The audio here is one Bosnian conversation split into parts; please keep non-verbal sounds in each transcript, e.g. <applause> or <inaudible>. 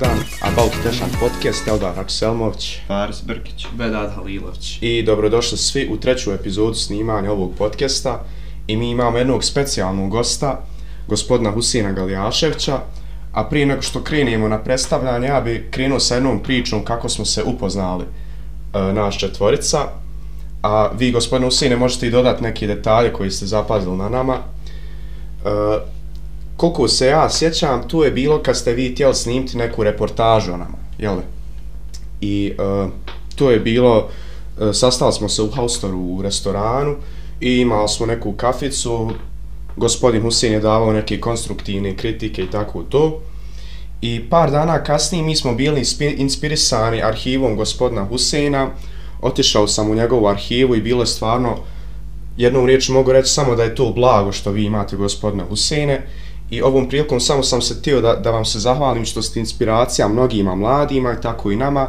1, About Tešan podcast, Eldar Akselmović Faris Brkić. Vedad Halilović. i dobrodošli svi u treću epizodu snimanja ovog podcasta i mi imamo jednog specijalnog gosta, gospodina Husina Galijaševića, a prije nego što krenemo na predstavljanje, ja bi krenuo sa jednom pričom kako smo se upoznali e, naš četvorica, a vi, gospodine Husine, možete i dodati neke detalje koji ste zapazili na nama. E, koliko se ja sjećam, tu je bilo kad ste vi htjeli snimiti neku reportažu o nama, jel? da? I uh, to je bilo, uh, sastali smo se u Haustoru u restoranu i imali smo neku kaficu, gospodin Husin je davao neke konstruktivne kritike i tako to. I par dana kasnije mi smo bili inspirisani arhivom gospodina Husina, otišao sam u njegovu arhivu i bilo je stvarno, jednom riječu mogu reći samo da je to blago što vi imate gospodine Husine i ovom prilikom samo sam se htio da, da vam se zahvalim što ste inspiracija mnogima mladima tako i nama.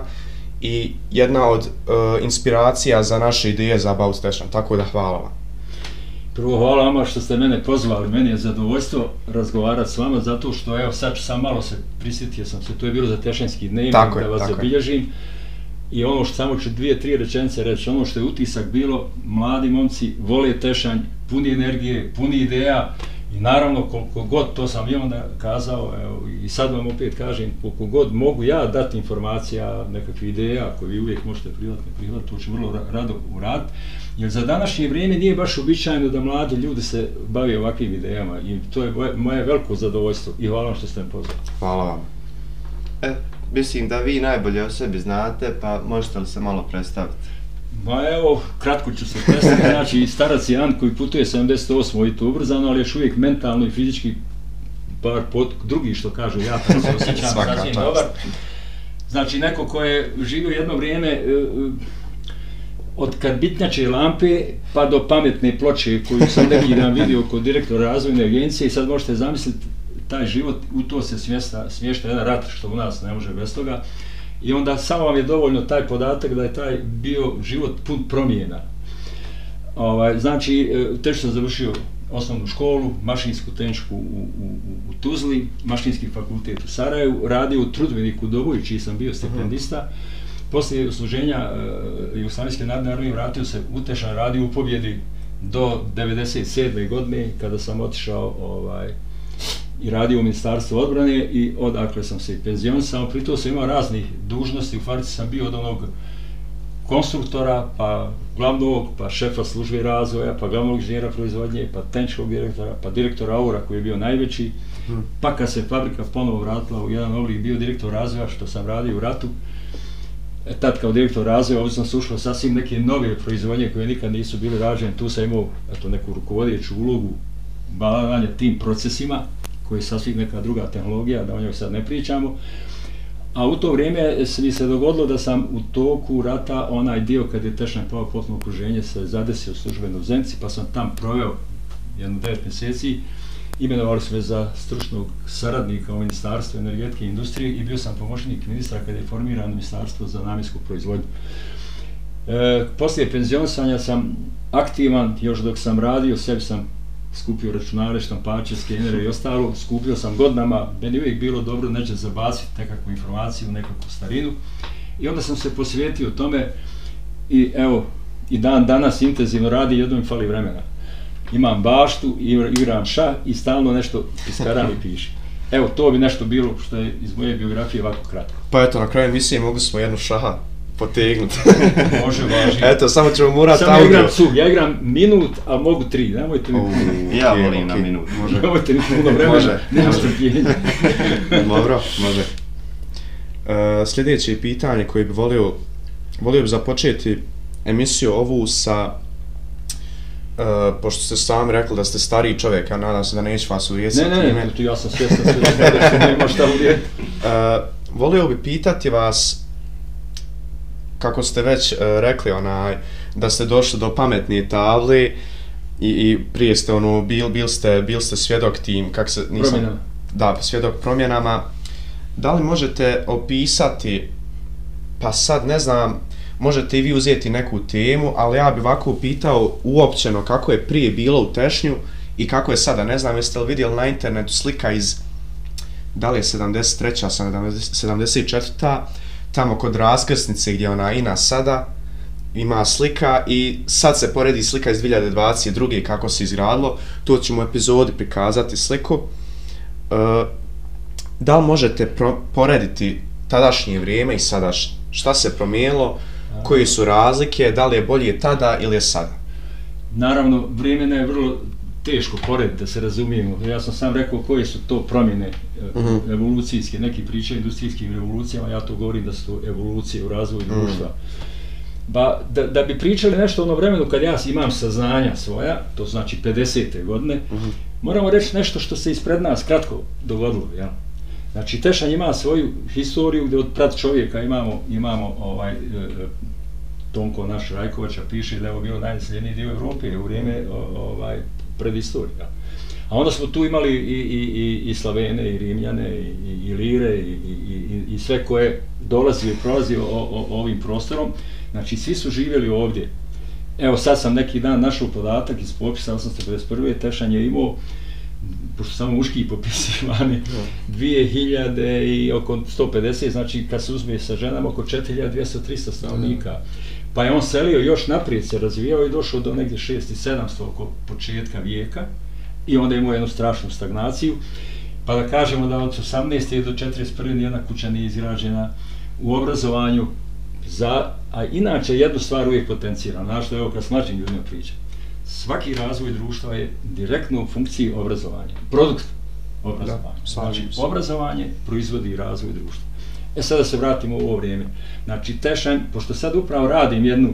I jedna od uh, inspiracija za naše ideje za About Station, tako da hvala vam. Prvo hvala vama što ste mene pozvali, meni je zadovoljstvo razgovarati s vama zato što evo sad ću sam malo se prisjetio sam se, to je bilo za Tešenski dnevnik Tako je, da vas tako je. zabilježim. I ono što samo ću dvije, tri rečenice reći, ono što je utisak bilo, mladi momci vole Tešanj, puni energije, puni ideja i naravno koliko god, to sam i onda kazao, evo, i sad vam opet kažem, koliko god mogu ja dati informacija, nekakve ideja koje vi uvijek možete prihvatiti, ne prihvatiti, to ću vrlo rado uraditi, jer za današnje vrijeme nije baš uobičajeno da mladi ljudi se bave ovakvim idejama i to je moje, moje veliko zadovoljstvo i hvala vam što ste me pozvali. Hvala vam. E, mislim da vi najbolje o sebi znate, pa možete li se malo predstaviti? Ma evo, kratko ću se predstaviti, znači starac Jan koji putuje 78 i to ubrzano, ali još uvijek mentalno i fizički bar pod, drugi što kažu, ja tako se osjećam sasvim dobar. Znači neko ko je živio jedno vrijeme e, e, od kad bitnjače lampe pa do pametne ploče koju sam neki dan vidio kod direktora razvojne agencije i sad možete zamisliti taj život, u to se smjesta, smješta jedan rat što u nas ne može bez toga. I onda samo vam je dovoljno taj podatak da je taj bio život pun promjena. Ovaj, znači, e, sam završio osnovnu školu, mašinsku tehničku u, u, u, u Tuzli, mašinski fakultet u Sarajevu, radio u Trudbeniku u Doboju, čiji sam bio stipendista. Poslije usluženja uh, e, Jugoslavijske narodne armije vratio se utešan radio u pobjedi do 97. godine kada sam otišao ovaj, i radio u Ministarstvu odbrane i odakle sam se i penzionisao. Pritom sam imao raznih dužnosti, u Farici sam bio od onog konstruktora, pa glavnog, pa šefa službe razvoja, pa glavnog inženjera proizvodnje, pa tehničkog direktora, pa direktora Aura koji je bio najveći, Hmm. pa kad se fabrika ponovo vratila u jedan oblik, bio direktor razvoja što sam radio u ratu, E, tad kao direktor razvoja, ovdje sam se ušlo sasvim neke nove proizvodnje koje nikad nisu bile rađene, tu sam imao eto, neku rukovodjeću ulogu bavanja tim procesima, koji je sasvim neka druga tehnologija, da o njoj sad ne pričamo. A u to vrijeme se mi se dogodilo da sam u toku rata onaj dio kad je Tešnaj pao potpuno okruženje se zadesio službeno u Zenci, pa sam tam proveo jedno devet mjeseci. Imenovali su me za stručnog saradnika u Ministarstvu energetike i industrije i bio sam pomoćnik ministra kada je formirano Ministarstvo za namjensku proizvodnju. E, poslije penzionisanja sam aktivan, još dok sam radio, sebi sam skupio računare, štampače, skenere i ostalo, skupio sam godinama, meni uvijek bilo dobro neće zabaciti nekakvu informaciju, nekakvu starinu. I onda sam se posvetio tome i evo, i dan danas intenzivno radi, jedno mi fali vremena. Imam baštu, igram šah i stalno nešto iskaram i pišem. Evo, to bi nešto bilo što je iz moje biografije ovako kratko. Pa eto, na kraju emisije mogli smo jednu šaha potegnuti. <laughs> Može, važi. eto, samo ćemo morati Samo ja audio. igram cug, ja igram minut, a mogu tri, nemojte mi U, puno. Ja okej, volim na okej, minut. Može. <laughs> Nemojte mi puno vremena, Može, nemam strpljenja. <laughs> Dobro, može. Uh, sljedeće pitanje koje bi volio, volio bi započeti emisiju ovu sa Uh, pošto ste sami rekli da ste stariji čovjek, ja nadam se da neću vas uvijestiti Ne, ne, ne, to ja sam svjestan sve što nema šta uvijeti. Uh, volio bi pitati vas kako ste već uh, rekli onaj da ste došli do pametne table i, i prije ste ono bil bil ste bil ste svjedok tim kak se nisam Promjenama. da svjedok promjenama da li možete opisati pa sad ne znam možete i vi uzeti neku temu ali ja bih ovako pitao uopćeno kako je prije bilo u Tešnju i kako je sada ne znam jeste li vidjeli na internetu slika iz da li je 73. 74. Tamo kod raskrsnice gdje ona ina sada, ima slika i sad se poredi slika iz 2022. kako se izgradilo, to ćemo u epizodi prikazati sliku. E, da li možete pro, porediti tadašnje vrijeme i sadašnje? Šta se promijenilo, koji su razlike, da li je bolje tada ili je sada? Naravno, vrijeme je vrlo teško porediti, da se razumijemo. Ja sam sam rekao koje su to promjene Mhm. -huh. evolucijske, neki pričaju industrijskim revolucijama, ja to govorim da su to evolucije u razvoju Mhm. društva. Ba, da, da bi pričali nešto ono vremenu kad ja imam saznanja svoja, to znači 50. godine, Mhm. moramo reći nešto što se ispred nas kratko dogodilo. Ja. Znači, Tešanj ima svoju historiju gdje od prat čovjeka imamo, imamo ovaj, e, e, Tonko naš Rajkovača piše da je ovo bilo najnaseljeniji dio Evrope u vrijeme ovaj, predistorija. A onda smo tu imali i, i, i, i Slavene, i Rimljane, i, i, i Lire, i, i, i, i sve koje dolazi i prolazi o, o, ovim prostorom. Znači, svi su živjeli ovdje. Evo, sad sam neki dan našao podatak iz popisa 851. Tešanj je imao pošto samo muški popisivani, 2000 i oko 150, znači kad se uzme sa ženama oko 4200-300 stanovnika. Pa je on selio još naprijed, se razvijao i došao do negdje 6 i 700 oko početka vijeka i onda je imao jednu strašnu stagnaciju. Pa da kažemo da od 18. do 41. nijedna kuća nije izgrađena u obrazovanju za, a inače jednu stvar uvijek potenciram, znaš što evo kad s mlađim ljudima pričam, svaki razvoj društva je direktno u funkciji obrazovanja, produkt obrazovanja. Da, znači, obrazovanje proizvodi razvoj društva. E sada se vratimo u ovo vrijeme. Znači, Tešanj, pošto sad upravo radim jednu,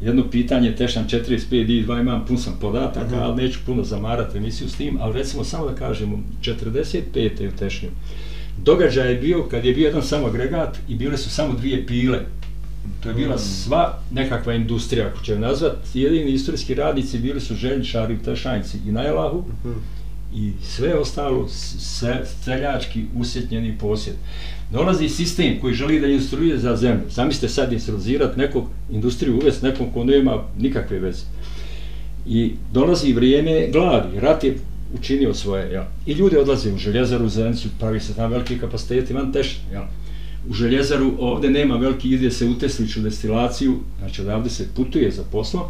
jedno pitanje Tešanj 45 i 2 imam pun sam podataka, Mhm. ali neću puno zamarati emisiju s tim, ali recimo samo da kažemo, 45. u Tešnju, događaj je bio kad je bio jedan samo agregat i bile su samo dvije pile. To je bila Mm. sva nekakva industrija, ako ćemo nazvati. Jedini istorijski radnici bili su željničari u Tešanjci i na Jelahu Mhm. i sve ostalo se, seljački usjetnjeni posjed. Dolazi sistem koji želi da instruira za zemlju. Zamislite sad instruizirati nekog industriju uvest nekom ko nema nikakve veze. I dolazi vrijeme gladi, rat je učinio svoje, ja. I ljudi odlaze u željezaru, u Zenicu, pravi se tam veliki kapaciteti, van tešne, ja. U željezaru ovdje nema veliki, ide se u Tesliću destilaciju, znači odavde se putuje za poslom,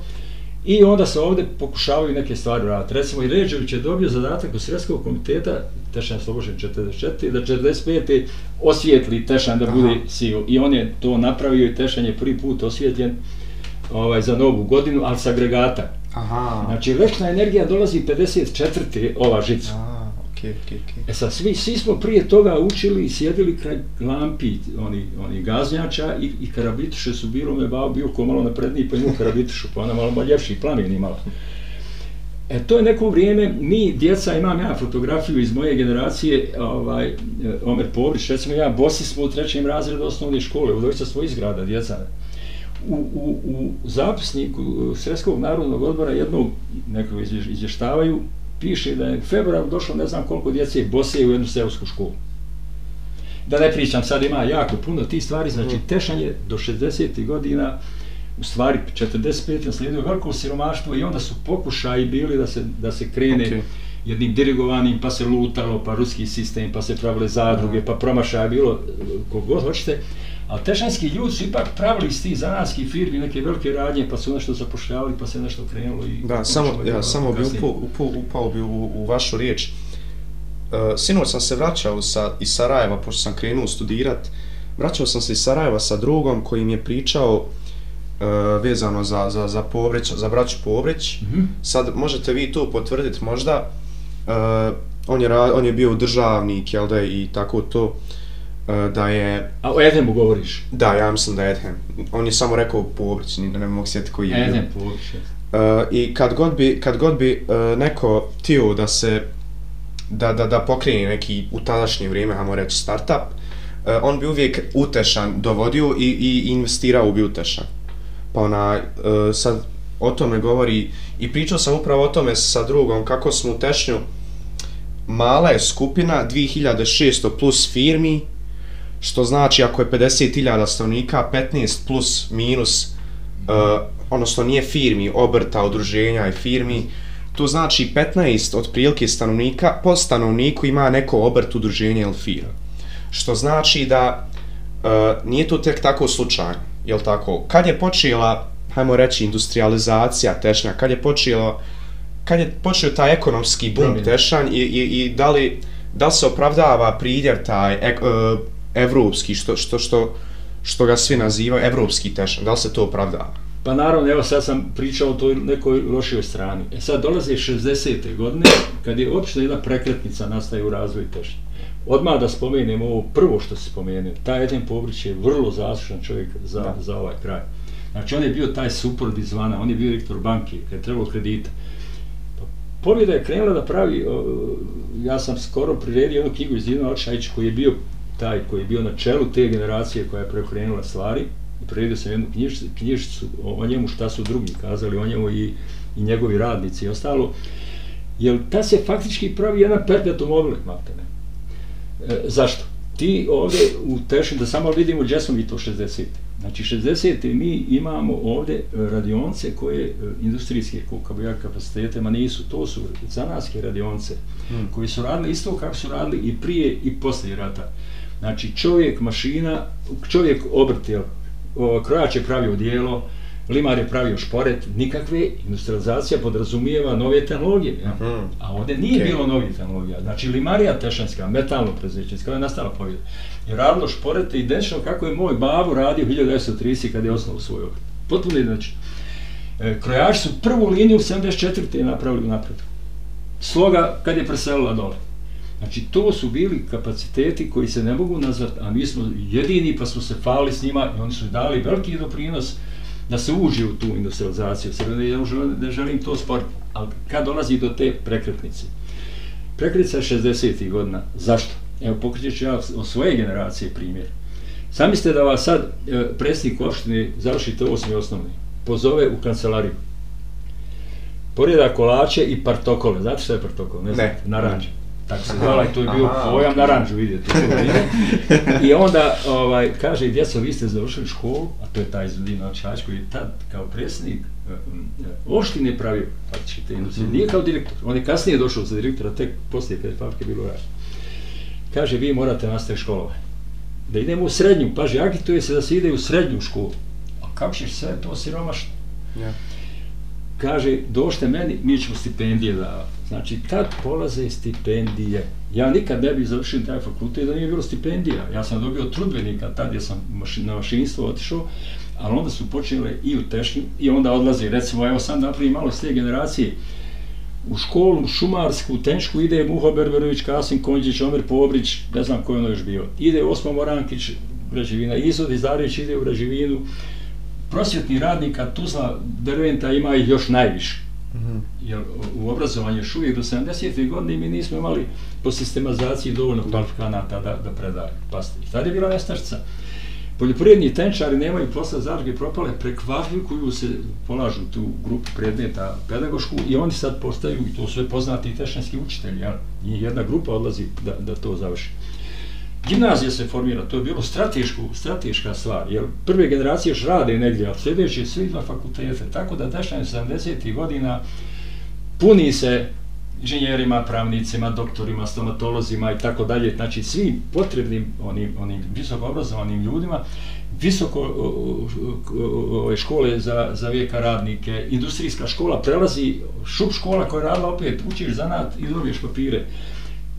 I onda se ovdje pokušavaju neke stvari raditi. Recimo i Ređević je dobio zadatak od Sredskog komiteta, Tešan slobožen 44. da 45. osvijetli Tešan da Aha. bude CEO. I on je to napravio i Tešan je prvi put osvjetljen ovaj, za novu godinu, ali s agregata. Aha. Znači, električna energija dolazi 54. ova žica. A, Okay, okay, okay. E sad, svi, svi smo prije toga učili i sjedili kraj lampi, oni, oni gaznjača i, i karabituše su bilo, me bao bio ko malo napredniji, pa imao karabitušu, pa ona malo ljepši plamen imala. E, to je neko vrijeme, mi, djeca, imam ja fotografiju iz moje generacije, ovaj, Omer Povrić, recimo ja, bosi smo u trećem razredu osnovne škole, u dvojica svojih zgrada, djeca. U, u, u zapisniku Sredskog narodnog odbora jednog nekog izvješ- izvještavaju, piše da je u februaru došlo ne znam koliko djece bose u jednu seosku školu. Da ne pričam, sad ima jako puno tih stvari, znači Tešan je do 60. godina, u stvari 45. naslijedio veliko siromaštvo i onda su pokušaji bili da se, da se krene okay. jednim dirigovanim, pa se lutalo, pa ruski sistem, pa se pravile zadruge, pa promašaja bilo kogod hoćete. A tešanski ljudi su ipak pravili iz tih zanatskih firmi neke velike radnje, pa su nešto zapošljavali, pa se nešto krenulo i... Da, samo, ja, samo bi upao, upao, upao bi u, u vašu riječ. Uh, sinoć sam se vraćao sa, iz Sarajeva, pošto sam krenuo studirat, vraćao sam se iz Sarajeva sa drugom koji mi je pričao uh, vezano za, za, za Povreć, za braću Povreć. Mhm. Sad možete vi to potvrditi možda, uh, on, je, on je bio državnik, jel da, i tako to, uh, da je, A o Edemu govoriš? da, ja mislim da je Edhem. On je samo rekao Povreć, ni da ne mogu sjetiti koji je. Edem površe. Uh, I kad god bi, kad god bi uh, neko tio da se da, da, da pokrene neki u tadašnje vrijeme, hajmo reći, startup, uh, on bi uvijek utešan dovodio i, i investirao bi utešan. Pa ona, uh, sad o tome govori i pričao sam upravo o tome sa drugom kako smo u Tešnju mala je skupina 2600 plus firmi što znači ako je 50.000 stanovnika 15 plus minus uh, odnosno nije firmi, obrta, udruženja i firmi to znači 15 otprilike stanovnika, po stanovniku ima neko obrt udruženje ili firma. Što znači da uh, nije to tek tako slučajno, jel tako? Kad je počela, hajmo reći, industrializacija tešnja, kad je počela kad je počeo taj ekonomski boom Promjene. tešan i, i, i da li da li se opravdava pridjev taj ek, uh, evropski što, što, što, što ga svi nazivaju evropski tešan, da li se to opravdava? Pa naravno, evo sad sam pričao o toj nekoj lošijoj strani. E sad dolaze 60. godine, kad je obično jedna prekretnica nastaje u razvoju tešnje. Odmah da spomenem ovo prvo što se spomenuo, taj Eden Pobrić je vrlo zaslužan čovjek za, Da. za ovaj kraj. Znači on je bio taj support izvana, on je bio direktor banke, kad je trebalo kredita. Pa, Pobjeda je krenula da pravi, o, ja sam skoro priredio jednu knjigu iz Ivana Očajić koji je bio taj koji je bio na čelu te generacije koja je preokrenula stvari i priredio sam jednu knjižicu, knjižicu o, njemu šta su drugi kazali o njemu i, i njegovi radnici i ostalo. Jer ta se faktički pravi jedan perpetuum mobile, maltene. E, zašto? Ti ovdje u Tešu, da samo vidimo gdje smo mi to 60. Znači 60. mi imamo ovdje radionce koje e, industrijske ja kapacitete, ma nisu, to su zanatske radionce Hmm. koji su radili isto kako su radili i prije i poslije rata. Znači čovjek mašina, čovjek obrt, jel, krojač je pravio dijelo, limar je pravio šporet, nikakve industrializacija podrazumijeva nove tehnologije. Ja? Mhm. A ovdje nije Okej. bilo novih tehnologija. Znači limarija tešanska, metalno prezećenska, je nastala pobjeda. Je radilo šporete identično kako je moj babu radio 1930 kad je osnovao svoj obrt. Potpuno identično. E, krojači su prvu liniju 74. napravili napred. Sloga kad je preselila dole. Znači, to su bili kapaciteti koji se ne mogu nazvati, a mi smo jedini pa smo se falili s njima i oni su dali veliki doprinos da se uđe u tu industrializaciju. Sad ne, ne želim to sporiti, ali kad dolazi do te prekretnice? Prekretnica je 60. godina. Zašto? Evo, pokreću ja od svoje generacije primjer. Zamislite da vas sad e, predsjednik opštine završite osmi osnovni, pozove u kancelariju. Poreda kolače i partokole. Znate šta je partokol? Ne. znate? Naranđe. Tako se zvala i to je bio aha, pojam okej. naranđu, vidite. to vrijeme. I onda ovaj, kaže, djeco, vi ste završili školu, a to je taj Zudin Čač koji je tad kao predsjednik opštine pravio faktički te industrije. Nije kao direktor, on je kasnije došao za direktora, tek poslije kad je fabrike bilo rađeno. Kaže, vi morate nastaviti školovanje. Da idemo u srednju, paži, agituje se da se ide u srednju školu. A kako ćeš sve to siromašno? Ja kaže, došte meni, mi ćemo stipendije davati. Znači, tad polaze stipendije. Ja nikad ne bih završio taj fakultet da nije bilo stipendija. Ja sam dobio trudbenika tad ja sam maši, na mašinstvo otišao, ali onda su počele i u tešnju i onda odlaze. Recimo, evo sam napravim malo s te generacije. U školu šumarsku, u Tenšku ide Muho Berberović, Kasim Konđić, Omer Pobrić, ne znam ko je ono još bio. Ide Osmo Morankić, građevina, Izod Izdarević ide u građevinu, prosvjetni radnika Tuzla Derventa ima ih još najviše. Mhm. Jer u obrazovanju još uvijek do 70. godine mi nismo imali po sistematizaciji dovoljno kvalifikanata da, da predaju. Pasti. I tada je bila nestašica. Poljoprivredni tenčari nemaju posla zadruge propale, prekvalifikuju se, polažu tu grupu predmeta pedagošku i oni sad postaju, i to sve poznati tešanski učitelji, ja? i jedna grupa odlazi da, da to završi. Gimnazija se formira, to je bilo stratešku, strateška stvar, jer prve generacije još rade negdje, a sljedeće svi na fakultete, tako da dešanje 70. godina puni se inženjerima, pravnicima, doktorima, stomatolozima i tako dalje, znači svi potrebnim onim, onim visoko obrazovanim ljudima, visoko o, o, o, škole za, za vijeka radnike, industrijska škola prelazi, šup škola koja je radila opet, učiš zanat i dobiješ papire.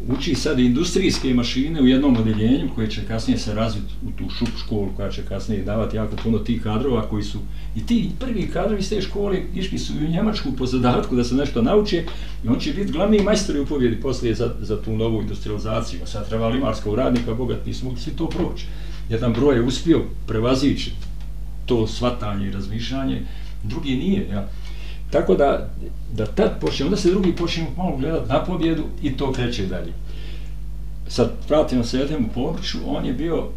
Uči sad industrijske mašine u jednom odeljenju koje će kasnije se razviti u tu šup školu koja će kasnije davati jako puno tih kadrova koji su i ti prvi kadrovi iz te škole išli su i u Njemačku po zadatku da se nešto nauče i on će biti glavni majstori u pobjedi poslije za, za tu novu industrializaciju. A sad treba limarskog radnika, bogat, nisu mogli svi to proći. Jedan broj je uspio prevazići to svatanje i razmišljanje, drugi nije. Ja. Tako da, da tad počne, onda se drugi počne malo gledat na pobjedu i to kreće dalje. Sad, vratimo se jednom u on je bio,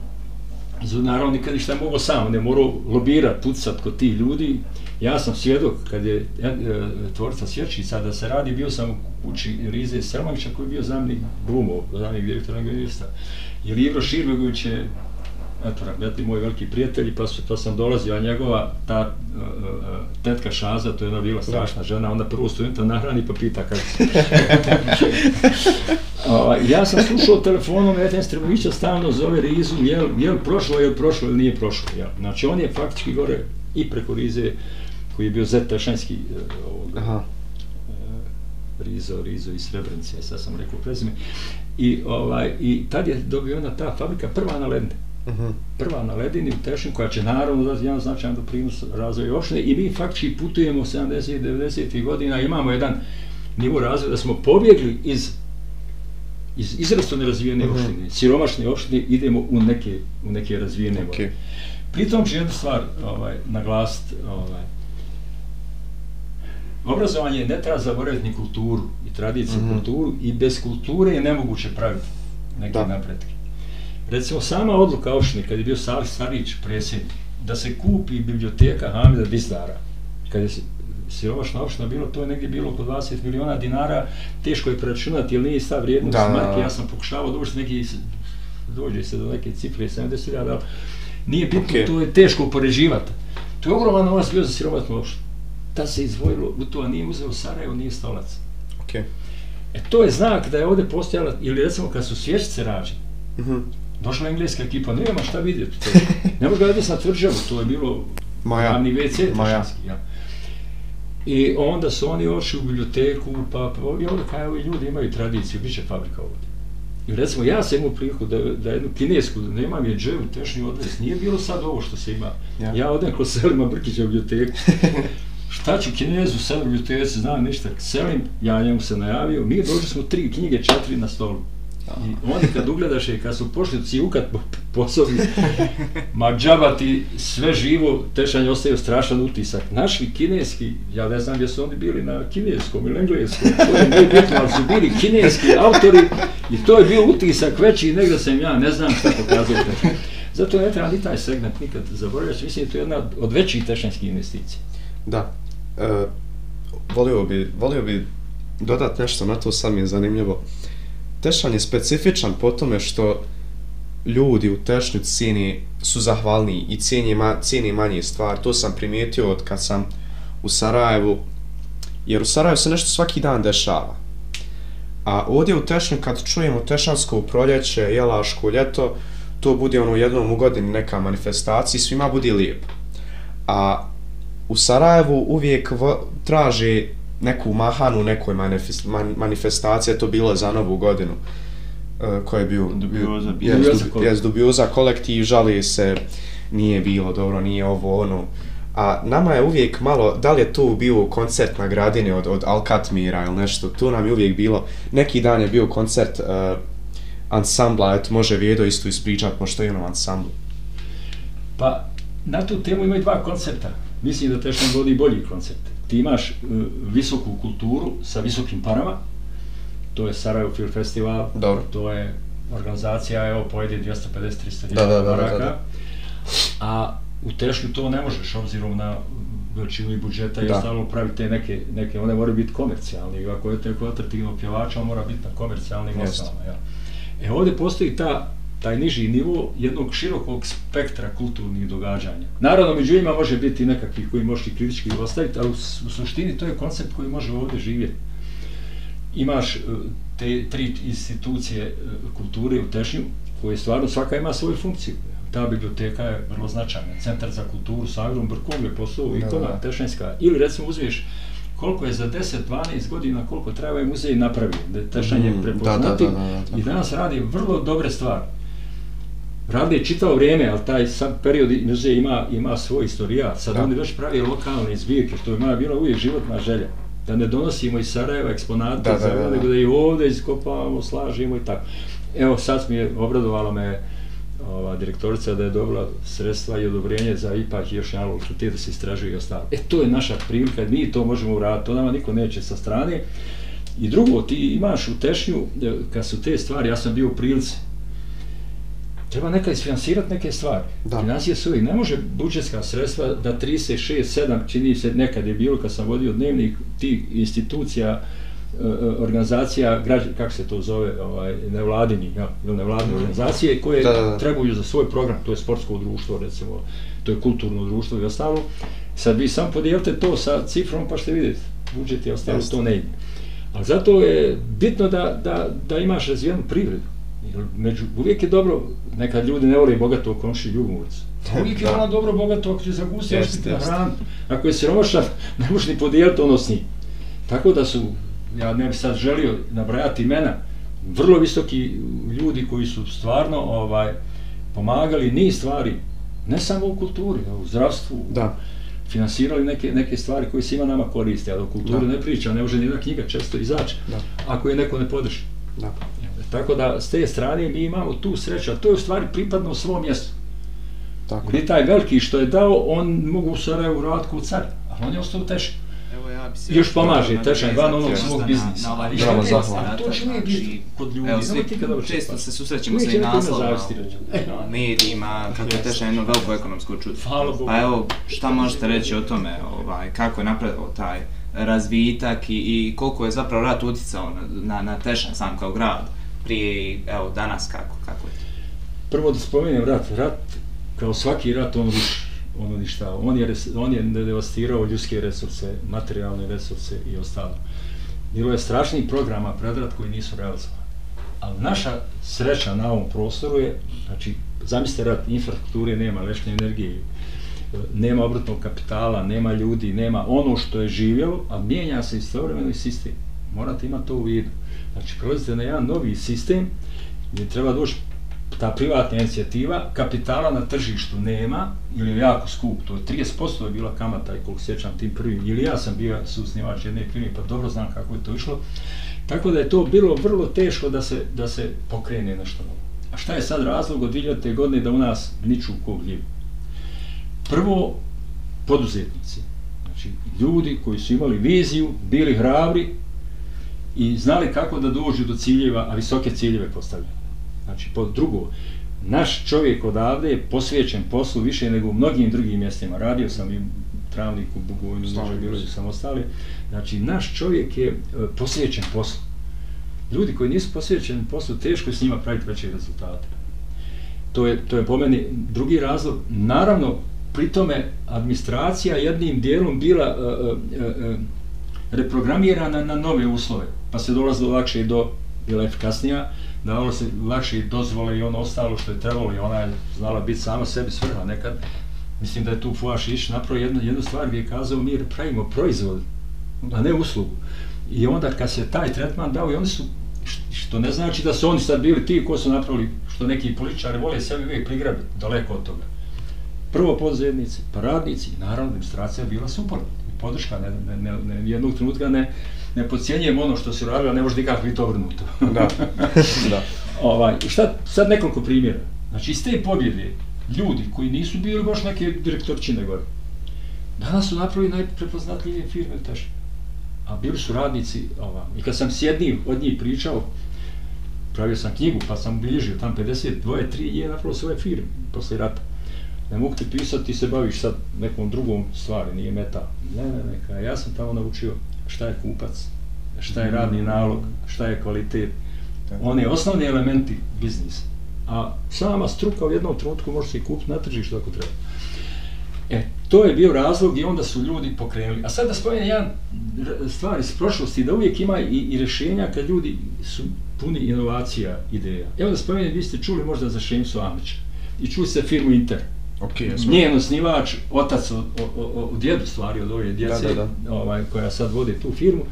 naravno nikad ništa mogao sam, ne morao lobirat, pucat kod ti ljudi. Ja sam svjedok, kad je e, tvorca Svječica da se radi, bio sam u kući Rize Selmovića koji je bio zamnik Blumov, zamnik direktora Gledista. Jer Ivro Širbegović je eto, rahmetli moj veliki prijatelj, pa, su, pa sam dolazio, a njegova, ta uh, tetka Šaza, to je ona bila strašna žena, onda prvo studenta nahrani pa pita kako se. <laughs> ja sam slušao telefonom, Eten Strebovića stalno zove Rizu, jel, jel prošlo, jel prošlo ili nije prošlo. Jel. Znači on je faktički gore i preko Rize, koji je bio Zet Tešanski, uh, Aha. Rizo, Rizo i Srebrenice, sad sam rekao prezime. I, ovaj, I tad je dobio ona ta fabrika prva na ledne. Prva na ledini u Tešin, koja će naravno dati jedan značajan doprinos razvoju opštine. I mi faktički putujemo 70-90 godina, imamo jedan nivo razvoja da smo pobjegli iz iz izrasto nerazvijene mhm. -huh. opštine, siromašne opštine, idemo u neke, u neke razvijene okay. Pritom ću jednu stvar ovaj, naglasiti, ovaj, obrazovanje ne treba zaboraviti ni kulturu i tradiciju mm -hmm. kulturu i bez kulture je nemoguće praviti neke da. napretke. Recimo, sama odluka opštine, kad je bio Sali Starić presjednik, da se kupi biblioteka Hamida Dizdara, kad je siromašna opština bilo, to je negdje bilo oko 20 miliona dinara, teško je preračunati, jer nije stav vrijednost da, marke, ja sam pokušavao doći neki, dođe se do neke cifre 70.000, ali nije bitno, okay. to je teško upoređivati. To je ogroman novac bio za siromašnu opštinu da se izdvojilo u to, nije uzeo Sarajevo, nije stolac. Okay. E to je znak da je ovdje postojala, ili recimo kad su svječice rađe, mm -hmm. Došla engleska ekipa, nema šta vidjeti, to, <laughs> ne može gledati na tvrđavu, to je bilo Maja. glavni WC, Maja. ja. I onda su oni ošli u biblioteku, pa, pa i ovdje kaj ovi ljudi imaju tradiciju, bit će fabrika ovdje. I recimo, ja sam imao priliku da, da jednu kinesku, nemam je dževu, tešnji odres, nije bilo sad ovo što se ima. Ja, ja odem kod Selima Brkića u biblioteku, <laughs> šta ću kinezu, sedam biblioteci, znam ništa, selim, ja njemu se najavio, mi došli smo tri knjige, četiri na stolu. I oni kad ugledaš i kad su pošli cijukat po, posobi, ma džaba ti sve živo, tešanje ostaje strašan utisak. Našli kineski, ja ne znam gdje su oni bili na kineskom ili engleskom, to je ne bitno, ali su bili kineski autori i to je bio utisak veći nego sam ja, ne znam šta pokazao Zato ne treba ni taj segment nikad zaboravljati, mislim to je jedna od većih tešanskih investicija. Da, e, volio bi, volio bi dodati nešto na to, sam je zanimljivo. Tešan je specifičan po tome što ljudi u Tešnju cijeni su zahvalni i cijeni, ma, cijeni manje stvari. To sam primijetio od kad sam u Sarajevu, jer u Sarajevu se nešto svaki dan dešava. A ovdje u Tešnju, kad čujemo Tešansko proljeće, Jelaško ljeto, to bude ono jednom u godini neka manifestacija i svima bude lijepo. A u Sarajevu uvijek traže neku mahanu, nekoj manifest, man, manifestacije, to bilo za novu godinu, uh, koje je bio, dubioza, bio, jes, dubioza, jes, dubioza kolektiv, žali se, nije bilo dobro, nije ovo ono. A nama je uvijek malo, da li je tu bio koncert na gradini od, od Alkatmira ili nešto, tu nam je uvijek bilo, neki dan je bio koncert uh, ansambla, eto može Vjedo isto ispričat, pošto je ono ansamblu. Pa, na tu temu imaju dva koncerta mislim da Tešan vodi bolji koncept. Ti imaš uh, visoku kulturu sa visokim parama, to je Sarajevo Film Festival, Dobro. to je organizacija, evo, pojede 250-300 da, da, da, da, da. a u Tešnju to ne možeš, obzirom na veličinu i budžeta, i ostalo pravi te neke, neke, one moraju biti komercijalni, ako je teko atraktivno pjevača, on mora biti na komercijalnim osnovama. Ja. E ovdje postoji ta taj niži nivo jednog širokog spektra kulturnih događanja. Naravno, među njima može biti nekakvi koji možeš i kritički ostaviti, ali u, u suštini to je koncept koji može ovdje živjeti. Imaš e, te tri institucije e, kulture u Tešnju, koje stvarno svaka ima svoju funkciju. Ta biblioteka je vrlo značajna. Centar za kulturu sa Agrom Brkom je posao ikona Tešnjska. Ili recimo uzmiješ koliko je za 10-12 godina, koliko treba je muzej napravio, da Tešnjan je prepoznati mm, da, da, da, da, da. i danas radi vrlo dobre stvari rade čitavo vrijeme, ali taj sad period muzej ima, ima svoj istorijat. Sad da. oni već pravi lokalne zbirke, što je moja bila uvijek životna želja. Da ne donosimo iz Sarajeva eksponate, da, da, da, da. nego da i ovdje iskopavamo, slažimo i tako. Evo sad mi je obradovala me ova direktorica da je dobila sredstva i odobrenje za ipak još jedan fakultet da se istražuje i ostalo. E to je naša prilika, mi to možemo uraditi, to nama niko neće sa strane. I drugo, ti imaš u Tešnju, e, kad su te stvari, ja sam bio u prilici, treba neka isfinansirati neke stvari. Da. Financije su uvijek, ne može budžetska sredstva da 36, 7, čini se nekad je bilo kad sam vodio dnevnik ti institucija e, organizacija, građ, kako se to zove, ovaj, nevladini, ja, ili nevladine organizacije koje Da, da, trebaju za svoj program, to je sportsko društvo, recimo, to je kulturno društvo i ostalo. Sad vi sam podijelite to sa cifrom pa ćete vidjeti, budžet i ostalo to ne ide. Ali zato je bitno da, da, da imaš razvijenu privredu. Među, uvijek je dobro, nekad ljudi ne vole bogato komši ljubomorac. <laughs> Uvijek je ono dobro bogato ako će za gusti Jeste, oštiti jeste. hran. Ako je siromašan, <laughs> ne možeš ni podijeliti ono s njim. Tako da su, ja ne bih sad želio nabrajati imena, vrlo visoki ljudi koji su stvarno ovaj pomagali niz stvari, ne samo u kulturi, u zdravstvu, Da. finansirali neke, neke stvari koje svima nama koriste, a o kulturi Da. ne priča, ne može ni jedna knjiga često izaći, Da. ako je neko ne podrži. Da. Tako da, s te strane mi imamo tu sreću, a to je u stvari pripadno svom mjestu. Tako. Gdje taj veliki što je dao, on mogu u Sarajevu raditi kod car, ali on je ostao Teši. Evo ja bi se... Još pomaže, tečan, van onog svog na- biznisa. Na ovaj Ali Bravo, podatak, To će uvijek biti kod ljudi, Evo, svi ti kad dođeš često se susrećemo sa i naslovima. E, u medijima, kako je tešno jedno veliko ekonomsko čudo. Hvala Bogu. Pa evo, šta možete reći o tome, ovaj, kako je napredao taj razvitak i, i koliko je zapravo rat utjecao na, na, na Tešan sam kao grad prije i evo danas kako, kako je to? Prvo da spomenem rat. Rat, kao svaki rat, on ruši, on uništava. On je, on je devastirao ljudske resurse, materijalne resurse i ostalo. Bilo je strašnih programa predrat koji nisu realizovani. Ali naša sreća na ovom prostoru je, znači, zamislite rat, infrastrukture nema, lešne energije, nema obrtnog kapitala, nema ljudi, nema ono što je živjelo, a mijenja se istovremeno i sistem. Morate imati to u vidu. Znači, prelazite na jedan novi sistem gdje treba doći ta privatna inicijativa, kapitala na tržištu nema, ili je jako skup, to je 30% je bila kamata i koliko sjećam tim prvim, ili ja sam bio susnivač jedne firme, pa dobro znam kako je to išlo. Tako da je to bilo vrlo teško da se, da se pokrene nešto novo. A šta je sad razlog od 2000. godine da u nas niču ko gljivu? Prvo, poduzetnici. Znači, ljudi koji su imali viziju, bili hrabri i znali kako da dođu do ciljeva, a visoke ciljeve postavljaju. Znači, pod drugo, naš čovjek odavde je posvećen poslu više nego u mnogim drugim mjestima. Radio sam i u Travniku, Bugojnu, Stalno Nože Bilođe, plus. sam ostali. Znači, naš čovjek je e, posvećen poslu. Ljudi koji nisu posvećeni poslu, teško je s njima praviti veće rezultate. To je, to je po meni drugi razlog. Naravno, pri tome administracija jednim dijelom bila e, e, e, reprogramirana na nove uslove, pa se dolazilo lakše i do, bila efikasnija, davalo ono se lakše i dozvole i ono ostalo što je trebalo i ona je znala biti sama sebi svrha nekad. Mislim da je tu Fuaš Iš napravio jednu, jednu stvar gdje je kazao mi pravimo proizvod, a ne uslugu. I onda kad se taj tretman dao i oni su, što ne znači da su oni sad bili ti ko su napravili, što neki političari vole sebi uvijek prigrabiti, daleko od toga. Prvo poduzetnici, pa radnici, naravno administracija bila suporna podrška, ne, ne, ne, ne, jednog trenutka ne, ne podcjenjujem ono što se radilo, ne može nikako biti obrnuto. <laughs> Da. da. ovaj, šta, sad nekoliko primjera. Znači, iz te pobjede, ljudi koji nisu bili baš neke direktorčine gore, danas su napravili najprepoznatljivije firme u Teši. A bili su radnici, ova, i kad sam s jednim od njih pričao, pravio sam knjigu, pa sam bilježio tam 52, 3 je napravio svoje firme posle rata. Ne mogu ti pisati, ti se baviš sad nekom drugom stvari, nije meta. Ne, ne, neka, ja sam tamo naučio šta je kupac, šta je radni nalog, šta je kvalitet, one osnovni elementi biznisa. A sama struka u jednom trenutku može se i kupiti na tržištu ako treba. E, to je bio razlog i onda su ljudi pokrenuli. A sad da spomenem jedan stvar iz prošlosti, da uvijek ima i, i rješenja kad ljudi su puni inovacija, ideja. Evo da spomenem, vi ste čuli možda za Šemsu Amića i čuli ste firmu Inter. Ok, jesmo. Njen osnivač, otac od, od, od, od djedu stvari, od ove djece, Da, da, da. Ovaj, koja sad vodi tu firmu,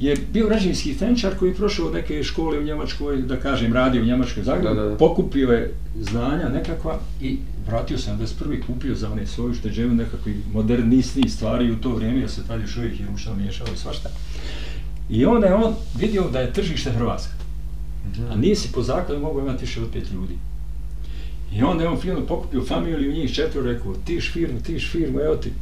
je bio građevinski tenčar koji je prošao neke škole u Njemačkoj, da kažem, radio u Njemačkoj Zagrebu, Da, da, da. pokupio je znanja nekakva i vratio se 71. kupio za one svoju šteđevinu nekakvi modernistni stvari u to vrijeme, jer se tad još uvijek i ručno miješalo i svašta. I onda je on vidio da je tržište Hrvatska, a nije si po zakonu mogu imati više od pet ljudi. I onda je on firmu pokupio familiju, njih četvro rekao, tiš firmu, tiš firmu, evo ti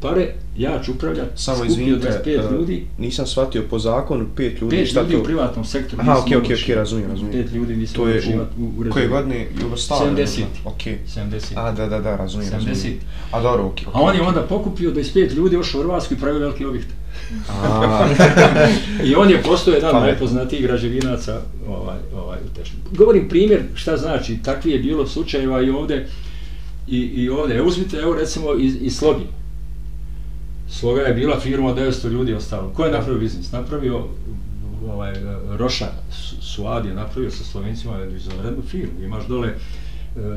pare, ja ću upravljati, Samo skupio izvinite, 25 uh, ljudi, nisam shvatio po zakonu, pet ljudi, pet šta ljudi to? u privatnom sektoru. Aha, okej, okej, okej, razumijem, razumijem. Pet ljudi nisi To je u, u u koje godine Jugoslavije? 70. Okej. 70. A, da, da, da, razumijem, 70. razumijem. A dobro, okej. A on je onda pokupio 25 ljudi, ošao u Hrvatsku i pravio velike objekte. <laughs> I on je postao jedan od Pametno. najpoznatijih građevinaca ovaj, ovaj, u Tešnju. Govorim primjer šta znači, takvi je bilo slučajeva i ovdje, i, i ovdje. Evo uzmite, evo recimo iz, iz Slogi. Sloga je bila firma od 900 ljudi ostalo. Ko je napravio biznis? Napravio ovaj, Roša Su- Suad je napravio sa Slovencima izvanrednu firmu. Imaš dole e,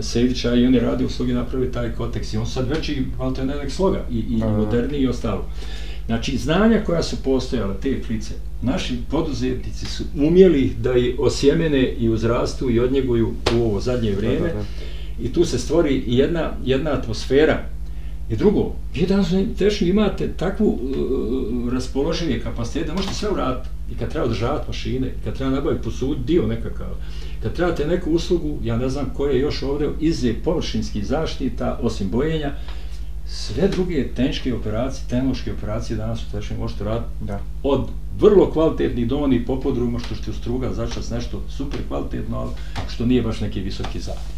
Sejdića i on je radio u Slogi napravio taj koteks i on sad veći alternativnik Sloga i, i moderniji i ostalo. Znači, znanja koja su postojala, te klice, naši poduzetnici su umjeli da ih osjemene i uzrastu i odnjeguju u ovo zadnje vrijeme. da, da. I tu se stvori jedna, jedna atmosfera. I drugo, vi danas u Tešnju imate takvu uh, raspoložive kapacitete da možete sve uraditi. I kad treba održavati mašine, kad treba nabaviti posud dio nekakav, kad trebate neku uslugu, ja ne znam koje je još ovdje izve površinskih zaštita, osim bojenja, sve druge tehničke operacije, tehnološke operacije danas u Tešnju možete raditi da. od vrlo kvalitetnih domonih popodruma, što ćete ustruga začas nešto super kvalitetno, ali što nije baš neki visoki zahtjev.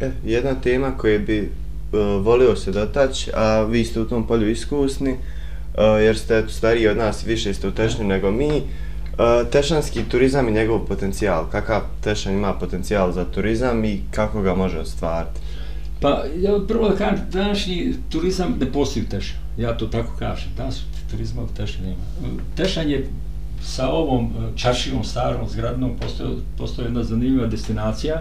E, jedna tema koju bi uh, volio se dotaći, a vi ste u tom polju iskusni, uh, jer ste stariji od nas, više ste u Tešnju nego mi. Uh, tešanski turizam i njegov potencijal, kakav Tešanj ima potencijal za turizam i kako ga može ostvariti? Pa, ja prvo da kažem, današnji turizam ne postoji u Tešanju. Ja to tako kažem. Danas turizma u Tešanju nema. Tešanj je sa ovom e, čaršijom starom zgradnom postoje, postoje jedna zanimljiva destinacija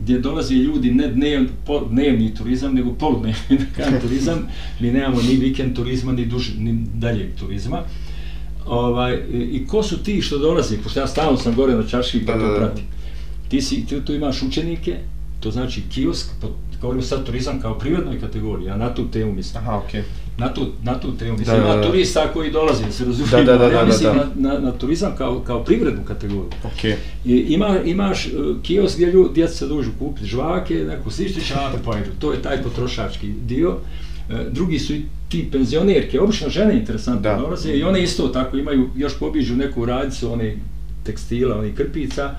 gdje dolaze ljudi ne dnev, po, dnevni turizam, nego poludnevni <laughs> <laughs> turizam. Mi nemamo ni vikend turizma, ni, duž, ni daljeg turizma. Ovaj, i, I ko su ti što dolaze? Pošto ja stalno sam gore na čaršiji pa Da, to pratim. Ti, si, ti tu imaš učenike, to znači kiosk, pa govorim sad turizam kao privrednoj kategoriji, ja na tu temu mislim. Aha, okej. Na tu, na tu temu mislim, Da, da, ima da. turista koji dolaze, se razumije, Da, da, da, ali ja da, mislim da. Na, na, na turizam kao, kao privrednu kategoriju. Okej. I ima, imaš uh, kiosk gdje ljudi, djeca se dođu kupiti žvake, neku slični čape pa idu. To je taj potrošački dio. E, drugi su i ti penzionerke, obično žene interesantno Da. dolaze i one isto tako imaju, još pobiđu neku radicu, one tekstila, one krpica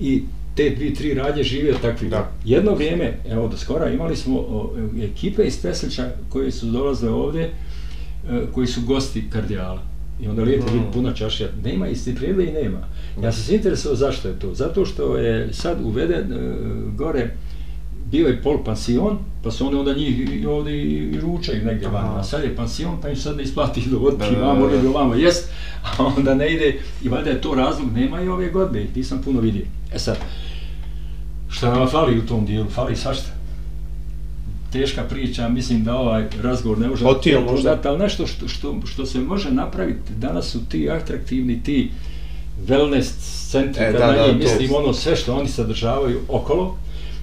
i te dvi, tri radnje žive od takvih. Da. Jedno vrijeme, evo do skora, imali smo o, ekipe iz Peslića koje su dolazile ovdje, e, koji su gosti kardijala. I onda lijepo Mm. vidi puna čašija. Nema isti prijede i nema. Ja sam se interesovao zašto je to. Zato što je sad uveden e, gore bio je pol pansion, pa su oni onda njih i ovdje i, ručaju negdje van. A sad je pansion, pa im sad ne isplati do vodki, vamo da. ili ovamo jest, a onda ne ide. I valjda je to razlog, nema i ove godine, nisam puno vidio. E sad, šta nama fali u tom dijelu? Fali svašta. Teška priča, mislim da ovaj razgovor ne može Hotel to možda? ali nešto što, što, što se može napraviti, danas su ti atraktivni, ti wellness centri, E, da, da, da, da, to. mislim ono sve što oni sadržavaju okolo,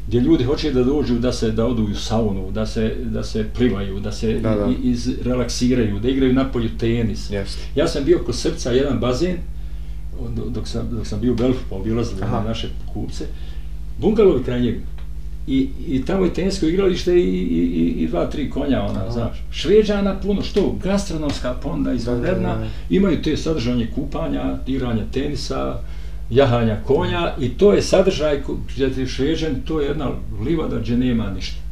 gdje ljudi hoće da dođu, da se da odu u saunu, da se, da se plivaju, da se Da, da. iz, relaksiraju, da igraju napolju tenis. Jeste. Ja sam bio kod srca jedan bazen, do- dok sam, dok sam bio u Belfu, pa obilazili na naše kupce, bungalovi kraj njega. I, I tamo je tenisko igralište i, i, i, i dva, tri konja, ona, Aha. znaš. Šveđana puno, što? Gastronomska ponda izvanredna, imaju te sadržanje kupanja, igranja tenisa, jahanja konja i to je sadržaj gdje ti šveđan, to je jedna livada gdje nema ništa.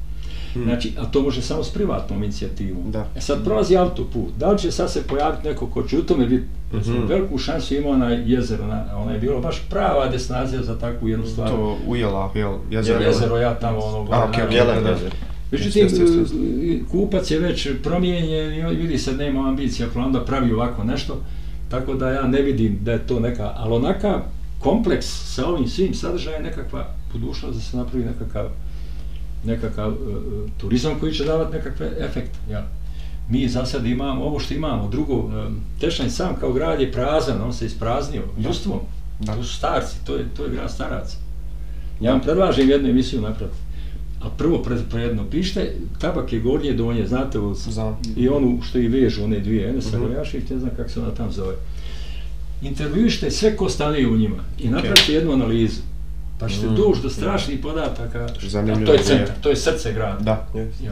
Hmm. Znači, a to može samo s privatnom inicijativom. Da. E sad prolazi autoput, da li će sad se pojaviti neko ko će u tome biti, recimo, Mhm. veliku šansu ima onaj jezero, na, ona je bilo baš prava destinacija za takvu jednu stvar. To ujela, jel, jezero. Je, jezero, ja tamo ono... A, okej, okej, Jelen jezero. Međutim, kupac je već promijenjen i vidi se da nema ambicija, pa onda pravi ovako nešto, tako da ja ne vidim da je to neka, ali onaka kompleks sa ovim svim sadržajem nekakva budućnost da se napravi nekakav nekakav uh, turizam koji će davati nekakve efekte. Ja. Mi za sad imamo ovo što imamo, drugo, uh, Tešanj sam kao grad je prazan, on se ispraznio Da. ljudstvom, Da. to su starci, to je, to je grad staraca. Ja vam predlažem jednu emisiju napraviti. A prvo pred, predno pište, tabak je gornje donje, znate ovo, Znam. i onu što i vežu, one dvije, Enesa Mhm. mm Gojašić, ne znam kako se ona tam zove. Intervjuište sve ko stanuje u njima i napravite jednu analizu. Pa ćete Mm. doći do strašnih podataka. Zanimljivo A to je centar, to je srce grada. Da. Ja.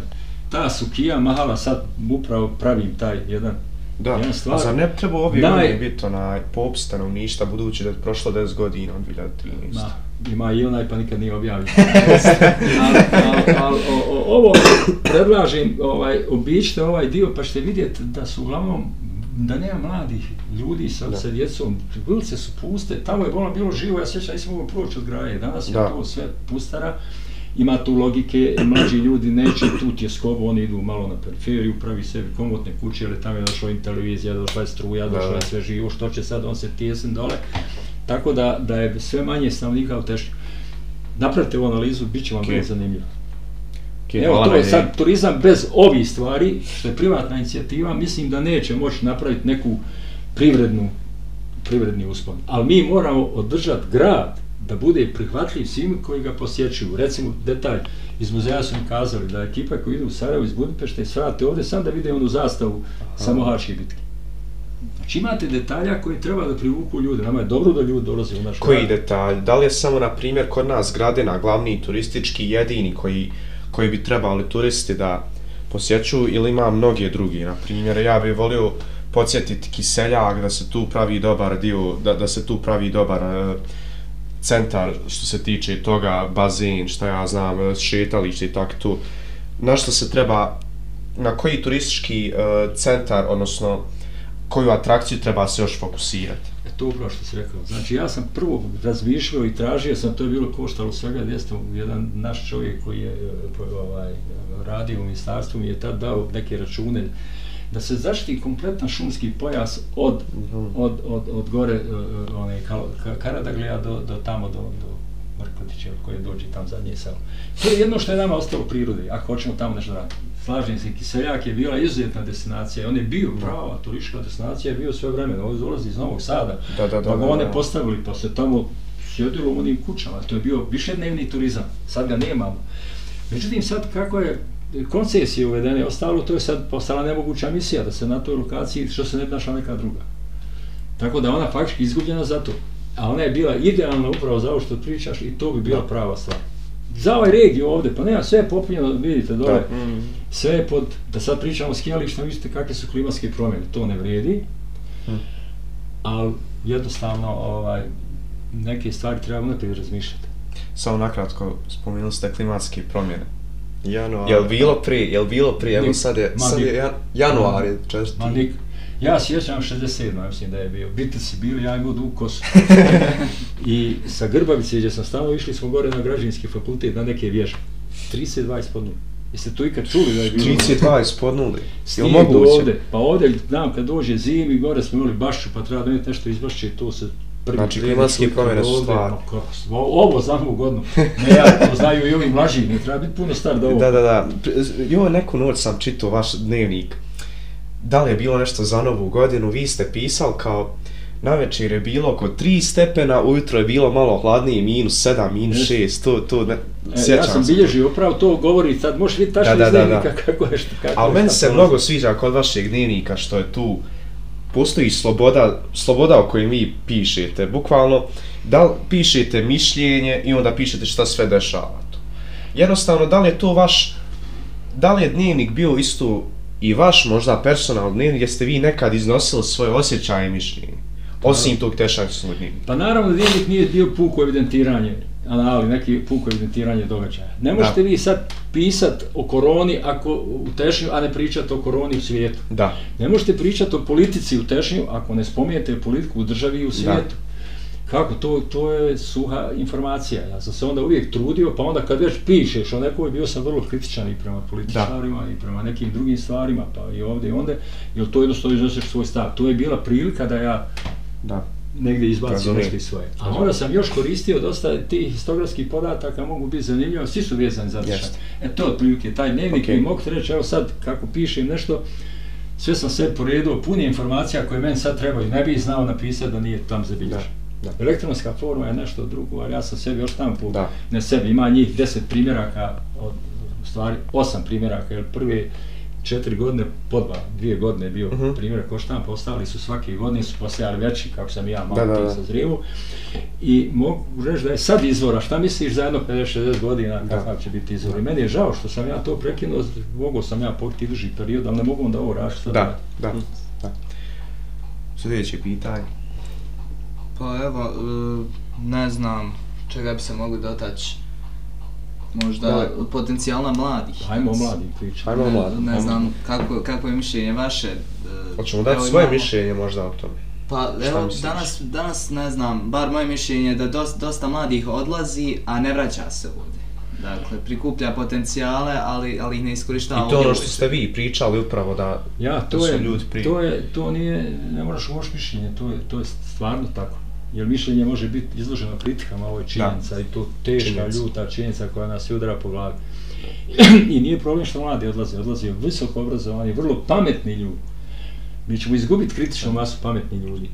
Ta Sukija Mahala, sad upravo pravim taj jedan Da, Jedna a zar ne treba ove Naj- godine biti onaj popis stanovništva budući da je prošlo 10 godina od 2013. Ma, ima i onaj pa nikad nije objavljen. <laughs> ali, o, o, ovo predlažem, ovaj, obićite ovaj dio pa ćete vidjeti da su uglavnom da nema mladih ljudi sa, Da. sa djecom, ulice su puste, tamo je ono bilo živo, ja sjećam, nisam mogao proći od graje, danas je Da. to sve pustara, ima tu logike, mlađi ljudi neće tu tjeskobu, oni idu malo na periferiju, pravi sebi komotne kuće, jer tamo je došla im televizija, došla je struja, Da, došla je da. sve živo, što će sad, on se tjesen dole, tako da, da je sve manje stanovnika u Tešnju. Napravite ovu analizu, bit će vam Ok. okay. zanimljivo. Ok, Evo, to je sad turizam bez ovih stvari, što je privatna inicijativa, mislim da neće moći napraviti neku privrednu, privredni uspon. Ali mi moramo održati grad da bude prihvatljiv svim koji ga posjećuju. Recimo, detalj, iz muzeja su mi kazali da ekipa koji ide u Sarajevo iz Budimpešte svrate ovdje sam da vide onu zastavu Samohačke bitke. Znači imate detalja koji treba da privuku ljude. Nama je dobro da ljudi dolaze u naš Koji grad. detalj? Da li je samo, na primjer, kod nas Gradina glavni turistički jedini koji, koje bi trebali turisti da posjećuju ili ima mnoge drugi? Na primjer, ja bih volio podsjetiti Kiseljak, da se tu pravi dobar dio, da, da se tu pravi dobar e, centar što se tiče toga, bazen, šta ja znam, šetalište i tako tu. Na što se treba, na koji turistički e, centar, odnosno koju atrakciju treba se još fokusirati? To upravo što si rekao. Znači ja sam prvo razmišljao i tražio sam, to je bilo koštalo svega 200, jedan naš čovjek koji je e, po- ovaj, radio u ministarstvu mi je tad dao neke račune da se zaštiti kompletan šumski pojas od, od, od, od gore e, one, Karadaglija do, do tamo do, do Mrkotića koje dođe tam zadnje selo. To je jedno što je nama ostalo u prirodi, ako hoćemo tamo nešto raditi. Slažem se, Kiseljak je bila izuzetna destinacija, on je bio prava turistička destinacija, je bio sve vremena, ovdje dolazi iz Novog Sada, Da, da, da, vagone da, da. postavili, pa se tamo sjedilo u onim kućama, to je bio višednevni turizam, sad ga nemamo. Međutim, sad kako je koncesije uvedene, ostalo, to je sad postala nemoguća misija da se na toj lokaciji, što se ne bi našla neka druga. Tako da ona faktički izgubljena za to. A ona je bila idealna upravo za ovo što pričaš i to bi bila prava stvar. Za ovaj regiju ovde, pa nema, sve je popunjeno, vidite dole, Da. Sve je pod, da sad pričamo o skijalištima, vidite kakve su klimatske promjene, to ne vredi, Hmm. ali jednostavno ovaj, neke stvari treba unaprijed razmišljati. Samo nakratko, spomenuli ste klimatske promjene. Januar. Jel bilo prije, jel bilo prije, evo sad je, ma sad je jan, januar je česti. Ma nik, ja sjećam 67. ja mislim da je bio. Biti si bio, ja imao dug kosu. <laughs> I sa Grbavice gdje sam stalno išli smo gore na građevinski fakultet na neke vježbe. 32 ispod nula. Jeste to ikad čuli da je bilo? 32 ispod nuli. Jel Snijeg moguće? ovde, pa ovde, znam, kad dođe zimi, gore smo imali bašću, pa treba donijeti nešto izbašće i to se prvi Znači, klimatske promjene su ovde, stvar. pa Ovo znam ugodno. Ne, ja to znaju i ovi mlađi, ne treba biti puno star da ovo. Da, da, da. Jo, neku noć sam čitao vaš dnevnik. Da li je bilo nešto za novu godinu? Vi ste pisali kao na večer je bilo oko 3 stepena, ujutro je bilo malo hladnije, minus 7, minus Jeste. 6, to, to ne, E, sjećam ja sam bilježio, upravo to govori, sad možeš vidjeti tačno Da, iz da, da, dnevnika da. kako je što, kako Ali je meni se mnogo sviđa kod vašeg dnevnika što je tu postoji sloboda, sloboda o kojoj vi pišete. Bukvalno, da li pišete mišljenje i onda pišete šta sve dešava tu. Jednostavno, da li je to vaš, da li je dnevnik bio isto i vaš možda personalni dnevnik gdje ste vi nekad iznosili svoje osjećaje i mišljenje? Osim tog tešanskog dnevnika. Pa naravno dnevnik nije bio puko evidentiranje, ali neki puko evidentiranje događaja. Ne možete vi sad pisat o koroni ako u Tešnju, a ne pričati o koroni u svijetu. Da. Ne možete pričati o politici u Tešnju ako ne spominjete politiku u državi i u svijetu. Kako, to, to je suha informacija. Ja sam se onda uvijek trudio, pa onda kad već pišeš o nekoj, bio sam vrlo kritičan i prema političarima i prema nekim drugim stvarima, pa i ovdje i onda, jer to jednostavno iznosiš svoj stav. To je bila prilika da ja Da. negdje izbacio nešto iz svoje. A onda sam još koristio dosta tih histografskih podataka, mogu biti zanimljivi, svi su vezani za. Jeste. E to je otprilike taj dnevnik Okej. i mogu ti reći, evo sad kako pišem nešto, sve sam sve poredio, puno informacija koje meni sad trebaju, ne bih znao napisati da nije tam. Da, da. Elektronska forma je nešto drugo, ali ja sam sebi još tamo po, ne sebi, ima njih deset primjeraka, od, u stvari osam primjeraka, jer prve četiri godine, po dva, dvije godine je bio Mhm. primjerak ko štampa, ostali su svake godine, su postojali veći, kako sam ja malo Da, da, da. I mogu reći da je sad izvora, šta misliš za jedno 50-60 godina, Da. kakav će biti izvor? I meni je žao što sam ja to prekinuo, mogao sam ja pokriti duži period, ali ne mogu onda ovo raditi sad. Da, da, da. Sljedeće pitanje. Pa evo, e, ne znam čega bi se mogli dotaći. Možda Da. potencijala mladih. Ajmo o mladim pričama. Ajmo o Ne, mladim. ne znam kako, kako je mišljenje vaše. e, Hoćemo dati evo svoje imamo- mišljenje možda o tome. Pa Šta evo, misliš? danas, danas ne znam, bar moje mišljenje je da dosta, dosta mladih odlazi, a ne vraća se ovdje. Dakle, prikuplja potencijale, ali, ali ih ne iskorištava I to ono što ste vi pričali upravo da, Ja, da to su je, ljudi prije. to je, to nije, ne moraš moš mišljenje, to je, to je stvarno tako. Jer mišljenje može biti izloženo kritikama, ovo je činjenica i to teška, Činjenica. ljuta činjenica koja nas udara po glavi. <clears throat> I nije problem što mladi odlaze, odlaze visoko obrazovani, vrlo pametni ljudi. Mi ćemo izgubiti kritičnu masu pametnih ljudi.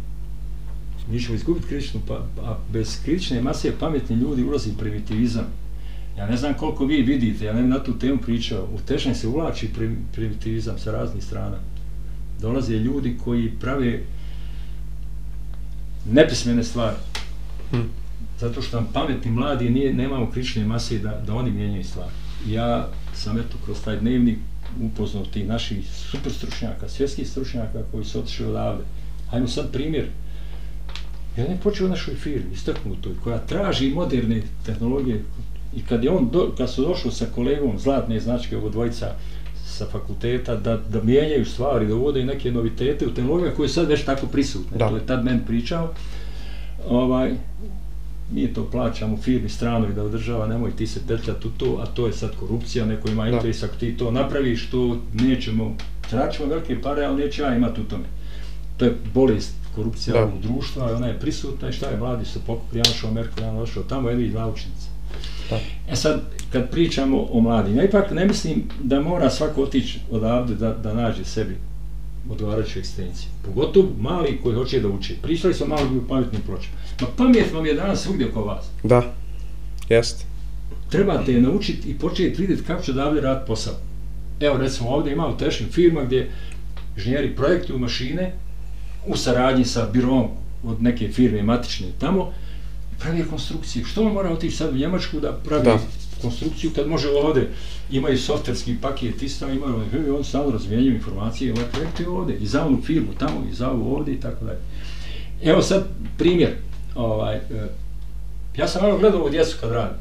Mi ćemo izgubiti kritičnu, pa, a bez kritične mase pametni ljudi ulazi primitivizam. Ja ne znam koliko vi vidite, ja ne na tu temu pričao, u Tešnje se uvlači pri- primitivizam sa raznih strana. Dolaze ljudi koji prave nepismene stvari. Hm. Zato što nam pametni mladi nije, nemamo kritične mase da, da oni mijenjaju stvari. Ja sam eto kroz taj dnevnik upoznao tih naših super stručnjaka, svjetskih stručnjaka koji su otišli odavde. Hajmo sad primjer. Jedan je počeo u našoj firmi, istaknutoj, koja traži moderne tehnologije i kad, je on do, kad su došli sa kolegom Zlatne značke, ovo dvojica sa fakulteta, da, da mijenjaju stvari, da uvode neke novitete u tehnologije koje su sad već tako prisutne. Da. To je tad meni pričao. Ovaj, mi to plaćamo firmi stranoj da održava, nemoj ti se petljati u to, a to je sad korupcija, neko ima interes, ako ti to napraviš, to nećemo, traćemo velike pare, ali neće ja imati u tome. To je bolest korupcija Da. ovog društva, i ona je prisutna i šta je, mladi su pokupili, ja našao u Ameriku, ja našao tamo, jedni dva učenice. Da. E sad, kad pričamo o mladim, ja ipak ne mislim da mora svako otići odavde da, da nađe sebi odgovarajuću ekstenciju. Pogotovo mali koji hoće da uče. Pričali smo malo o pametnim pločama. Ma pamet vam je danas svugdje oko vas. Da, jest. Trebate je naučiti i početi vidjeti kako će odavde raditi posao. Evo recimo ovdje ima u tešnim firma gdje inženjeri projektuju mašine u saradnji sa birom od neke firme matične tamo pravi konstrukciju. Što on mora otići sad u Njemačku da pravi Da. konstrukciju kad može ovdje imaju softverski paket isto, imaju i on stalno razmijenjuju informacije, ovaj projekt je ovdje, i za onu firmu tamo, i za ovu ovdje i tako dalje. Evo sad primjer, ovaj, e, ja sam malo gledao ovu djecu kad radim.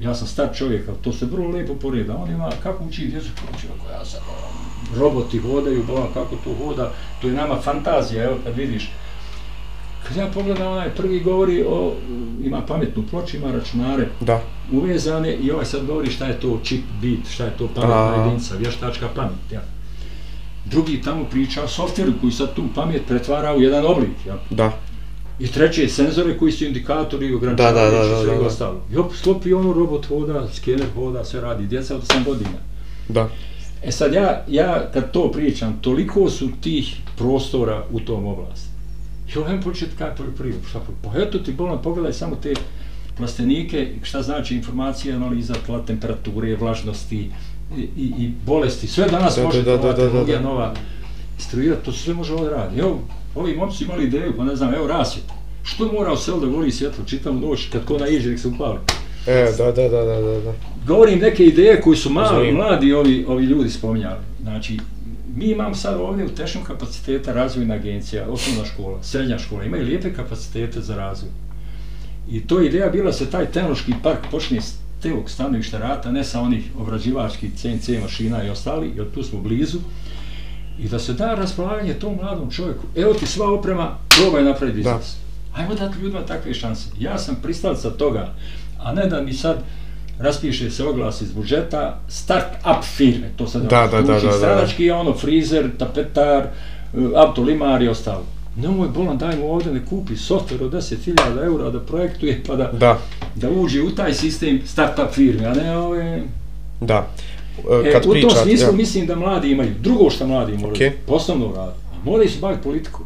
Ja sam star čovjek, ali to se vrlo lijepo poreda. On ima, kako uči djecu, kako uči, ako ja sam, ono, roboti hodaju, bola, kako to hoda, to je nama fantazija, evo kad vidiš. Kad ja pogledam, onaj prvi govori o, ima pametnu ploču, ima računare, Da, uvezane i ovaj sad govori šta je to čip bit, šta je to pametna A. jedinica, vještačka pamet, ja. Drugi tamo priča o softveru koji sad tu pamet pretvara u jedan oblik, ja. da, I treće, senzore koji su indikatori, Da, ograničavajući da, da, da, sve i da. ostalo. I op, sklopi ono, robot hoda, skener hoda, sve radi, djeca od 8 godina. da. E sad ja, ja kad to pričam, toliko su tih prostora u tom oblasti. I ovaj početi kaj poljoprivredu, šta Pa eto ti bolan, pogledaj samo te plastenike, šta znači informacija, analiza tla, temperature, vlažnosti i, i, i bolesti. Sve danas Da, može da, da, da, da, da. nova instruirati, to sve može ovdje raditi. Evo, ovi momci imali ideju, pa ne znam, evo rasvjet. Što mora u selu da gori svjetlo čitavu noć, kad ko naiđe, nek se upali. E, da, da, da, da, da. Govorim neke ideje koji su mali, mladi ovi, ovi ljudi spominjali. Znači, mi imamo sad ovdje u tešnom kapaciteta razvojna agencija, osnovna škola, srednja škola, imaju lijepe kapacitete za razvoj. I to je ideja bila se taj tehnološki park počne s tevog stanovišta rata, ne sa onih obrađivačkih CNC mašina i ostali, jer tu smo blizu, i da se da raspolaganje tom mladom čovjeku. Evo ti sva oprema, probaj napraviti Da. biznis. Ajmo dati ljudima takve šanse. Ja sam pristalica toga, a ne da mi sad raspiše se oglas iz budžeta, start-up firme, to sad Da, da, da, da, da. stranački, a ono frizer, tapetar, e, autolimar i ostalo. Nemoj bolan, daj mu ovdje ne kupi softver od 10.000 eura da projektuje pa da, Da, da uđe u taj sistem start-up firme, a ne ove... da. E, E, kad u tom pričat, smislu ja. mislim da mladi imaju. Drugo što mladi moraju, Okej. poslovno raditi. Moraju se baviti politikom.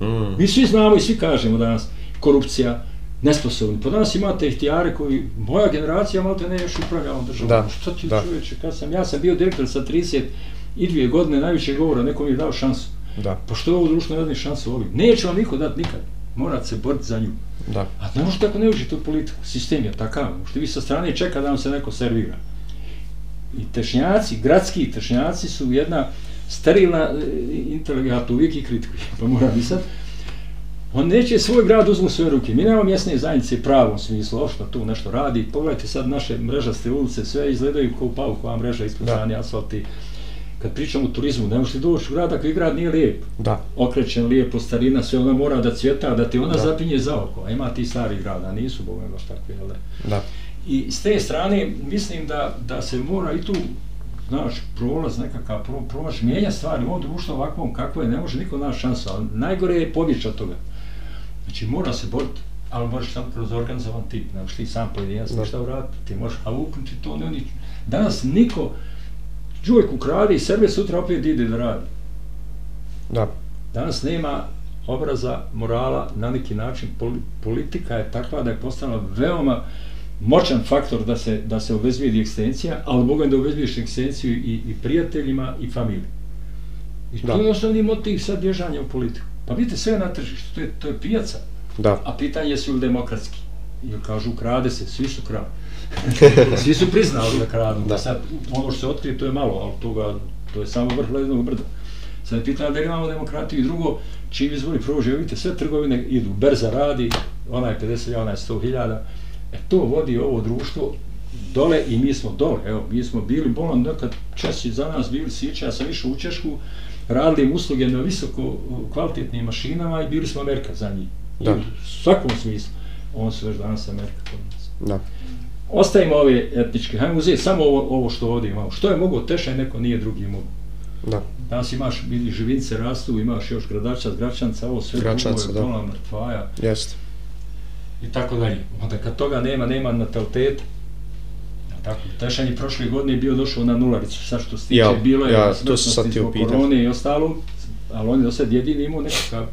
Mm. Mi svi znamo i svi kažemo danas, korupcija, nesposobni. Pa danas imate ihtijare koji, moja generacija malo te ne još upravlja ovom državom. Da, Što ti da. čovječe, kad sam, ja sam bio direktor sa 30 i dvije godine, najviše govora, neko mi je dao šansu. Da, Pa što ovo društvo ne dadne šansu ovim? Neće vam niko dati nikad. Morate se boriti za nju. da. A ne možete ako ne uđete u politiku. Sistem je takav. Možete vi sa strane čeka da vam se neko servira. I tešnjaci, gradski tešnjaci su jedna sterilna e, to uvijek i kritikujem, pa moram i sad. On neće svoj grad uzmu svoje ruke. Mi nemamo mjesne zajednice pravom smislu, ošto tu nešto radi. Pogledajte sad naše mrežaste ulice, sve izgledaju kao paukova mreža, ispucani asfalti. Kad pričamo o turizmu, ne možete doći u grad ako i grad nije lijep. Da. Okrećen, lijepo, starina, sve ona mora da cvjeta, da ti ona Da. zapinje za oko. A ima ti stari grada, nisu bome baš takvi, jel da? Da. I s te strane mislim da, da se mora i tu znaš, prolaz nekakav, pro, prolaz mijenja stvari u ovom društvu ovakvom kakvo je, ne može niko naš šansu, ali najgore je pobjeći od toga. Znači mora se boriti, ali možeš samo kroz organizovan tip, ne možeš ti sam pojedinac Da. ništa uraditi, ti možeš, a upnuti to ne oni, danas niko, čovjek ukrade i sebe sutra opet ide da radi. Da. Danas nema obraza, morala, na neki način poli- politika je takva da je postala veoma moćan faktor da se, da se obezbijedi ekstencija, ali mogu da obezbiješ ekstenciju i, i prijateljima i familiji. I Da. to je osnovni motiv sad bježanja u politiku. Pa vidite, sve je na tržištu, to je, to je pijaca, Da. a pitanje je su li demokratski. Jer kažu, krade se, svi su krali. <laughs> svi su priznali da kradu. Da. Sad, ono što se otkrije, to je malo, ali toga, to je samo vrh ledenog brda. Sad je pitanje da li imamo demokratiju i drugo, čim izvoli prođe, vidite, sve trgovine idu, berza radi, ona je 50.000, ona je 100.000, e to vodi ovo društvo dole i mi smo dole, evo, mi smo bili bolan nekad češći za nas bili sića, ja sam išao u Češku, radili usluge na visoko kvalitetnim mašinama i bili smo Amerika za njih. I Da. U svakom smislu. On su već danas Amerika kod nas. Da. Ostavimo ove etničke, hajmo uzeti samo ovo, ovo što ovdje imamo. Što je mogo Teša, neko nije drugi mogo. Da. Danas imaš, vidi, živince rastu, imaš još gradača, gračanca, ovo sve Gračanca, da. dola, mrtvaja Jest. i tako dalje. Onda kad toga nema, nema nataliteta. Tako, Tešan je prošle godine bio došao na nularicu, sad što se tiče, Ja, bilo je ja, to smrtnosti sad pitat. korone i ostalo, ali on je do sad jedini imao nekakav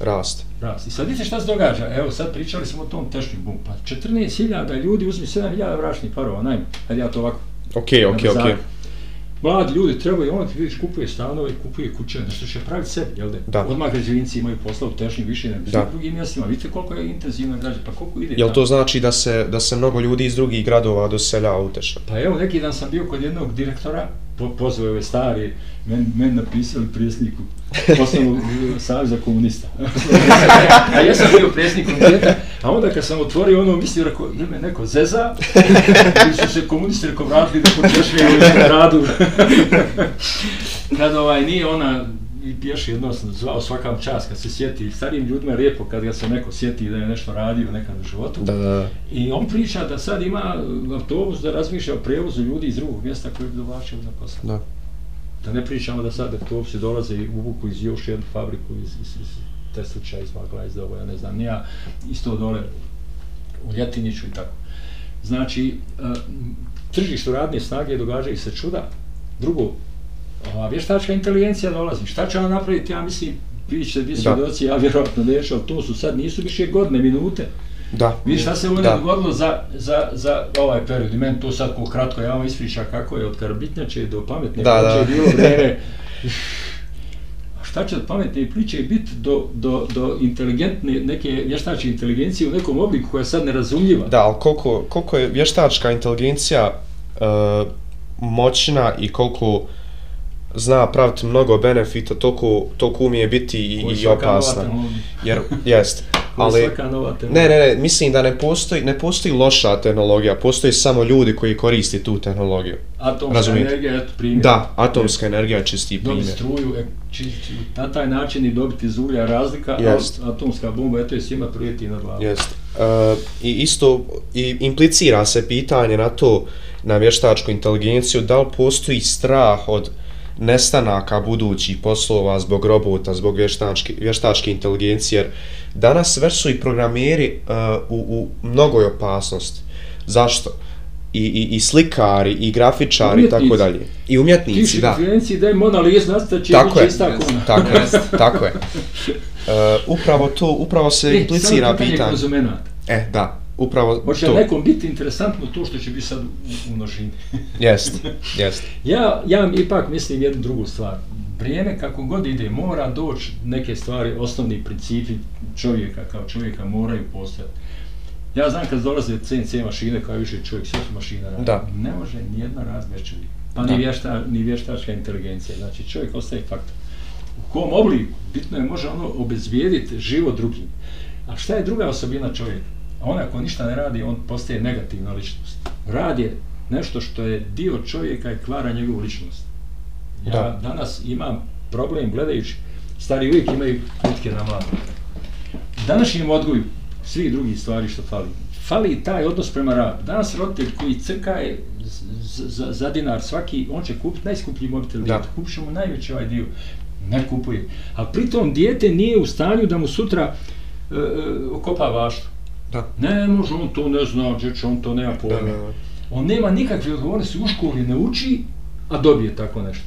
Rast. rast. I sad vidite šta se događa, evo sad pričali smo o tom tešnim bum, pa 14.000 ljudi uzmi 7.000 bračnih parova, najma, kad ja to ovako Okej, okej, okej. Mladi ljudi trebaju, on ti vidiš, kupuje stanove, kupuje kuće, nešto će praviti sebi, jel da? Da. Odmah građevinci imaju posla u tešnjim više nego Da. drugim mjestima. Vidite koliko je intenzivna građa, pa koliko ide Jel tamo? to znači da se, da se mnogo ljudi iz drugih gradova doseljava u Teša? Pa evo, neki dan sam bio kod jednog direktora, po, pozvao je stari, men, men napisali prijesniku, osnovu Savjeza komunista. <laughs> a ja sam bio prijesnik komuniteta, a onda kad sam otvorio ono, mislio, rekao, ili me neko zeza, <laughs> ili su se komunisti rekao vratili da počešljaju na radu. <laughs> kad ovaj, nije ona, i pješi jedno sam zvao svakam čas, kad se sjeti, starijim ljudima je lijepo kad ga se neko sjeti da je nešto radio nekad u životu. Da, da. I on priča da sad ima autobus da razmišlja o prevozu ljudi iz drugog mjesta koji bi dovlačili na posao. Da. Da ne pričamo da sad autobusi dolaze i uvuku iz još jednu fabriku iz, iz, iz Teslića, iz Magla, iz Doboja, ne znam, nija, isto dole u Ljetiniću i tako. Znači, e, tržištu radne snage događaju se čuda. Drugo, ova vještačka inteligencija dolazi. Šta će ona napraviti, ja mislim, vi ćete biti Da. svjedoci, ja vjerojatno neću, ali to su sad, nisu više godine, minute. Da. Vidiš šta se ovdje Da. dogodilo za, za, za ovaj period i meni to sad ko kratko ja vam ispriča kako je od Karbitnjače do pametne Da, priče da. bilo vreme. <laughs> Šta će od pametne priče biti do, do, do inteligentne, neke vještačke inteligencije u nekom obliku koja je sad nerazumljiva? Da, ali koliko, koliko je vještačka inteligencija uh, moćna i koliko zna praviti mnogo benefita, toliko, toliko umije biti i, i opasna. Jer, jest. Je Ali, svaka nova ne, tehnologija. ne, ne, mislim da ne postoji, ne postoji loša tehnologija, postoji samo ljudi koji koristi tu tehnologiju. Atomska razumijete. energija, eto primjer. Da, atomska energija je čisti Dobiti primjer. struju, e, či, či, na taj način i dobiti iz ulja razlika, Jest. a atomska bomba, eto je svima prijeti na glavu. Jest. Uh, I isto i implicira se pitanje na to, na vještačku inteligenciju, da li postoji strah od nestanaka budućih poslova zbog robota, zbog vještačke, vještačke inteligencije, jer danas već su i programeri uh, u, u mnogoj opasnosti. Zašto? I, i, i slikari, i grafičari, i tako dalje. I umjetnici, Piši da. konferenciji da je Mona Lisa nastaće Tako bit je, će ista kuna. tako je, tako je. Uh, <laughs> upravo to, upravo se E, implicira samo pitanje pitanje. konzumenata. E, da, upravo Hoće to. nekom biti interesantno to što će biti sad u, u množini. <laughs> Jest, jest. ja, ja ipak mislim jednu drugu stvar. Vrijeme kako god ide mora doći neke stvari, osnovni principi čovjeka kao čovjeka moraju postojati. Ja znam kad dolaze CNC mašine koja više čovjek, sve su mašina radi. Da. Ne može nijedna čovjeka. Pa Da. ni, vješta, ni vještačka inteligencija. Znači čovjek ostaje faktor. kom obliku, bitno je može ono obezvijediti život drugim. A šta je druga osobina čovjeka? Ona ako ništa ne radi, on postaje negativna ličnost. Rad je nešto što je dio čovjeka i kvara njegovu ličnost. Ja Da. danas imam problem gledajući, stari uvijek imaju kutke na mladu. Današnjem odgoju svi drugi stvari što fali. Fali taj odnos prema radu. Danas roditelj koji crka je za, dinar svaki, on će kupiti najskuplji mobitel Da. djetu. Kupit će mu najveći ovaj dio. Ne kupuje. A pritom dijete nije u stanju da mu sutra e, e, okopa vaštu. Da. Ne može, on to ne zna, dječe, on to nema Da, pojma. da, da. On nema nikakve odgovornosti u školi, ne uči, a dobije tako nešto.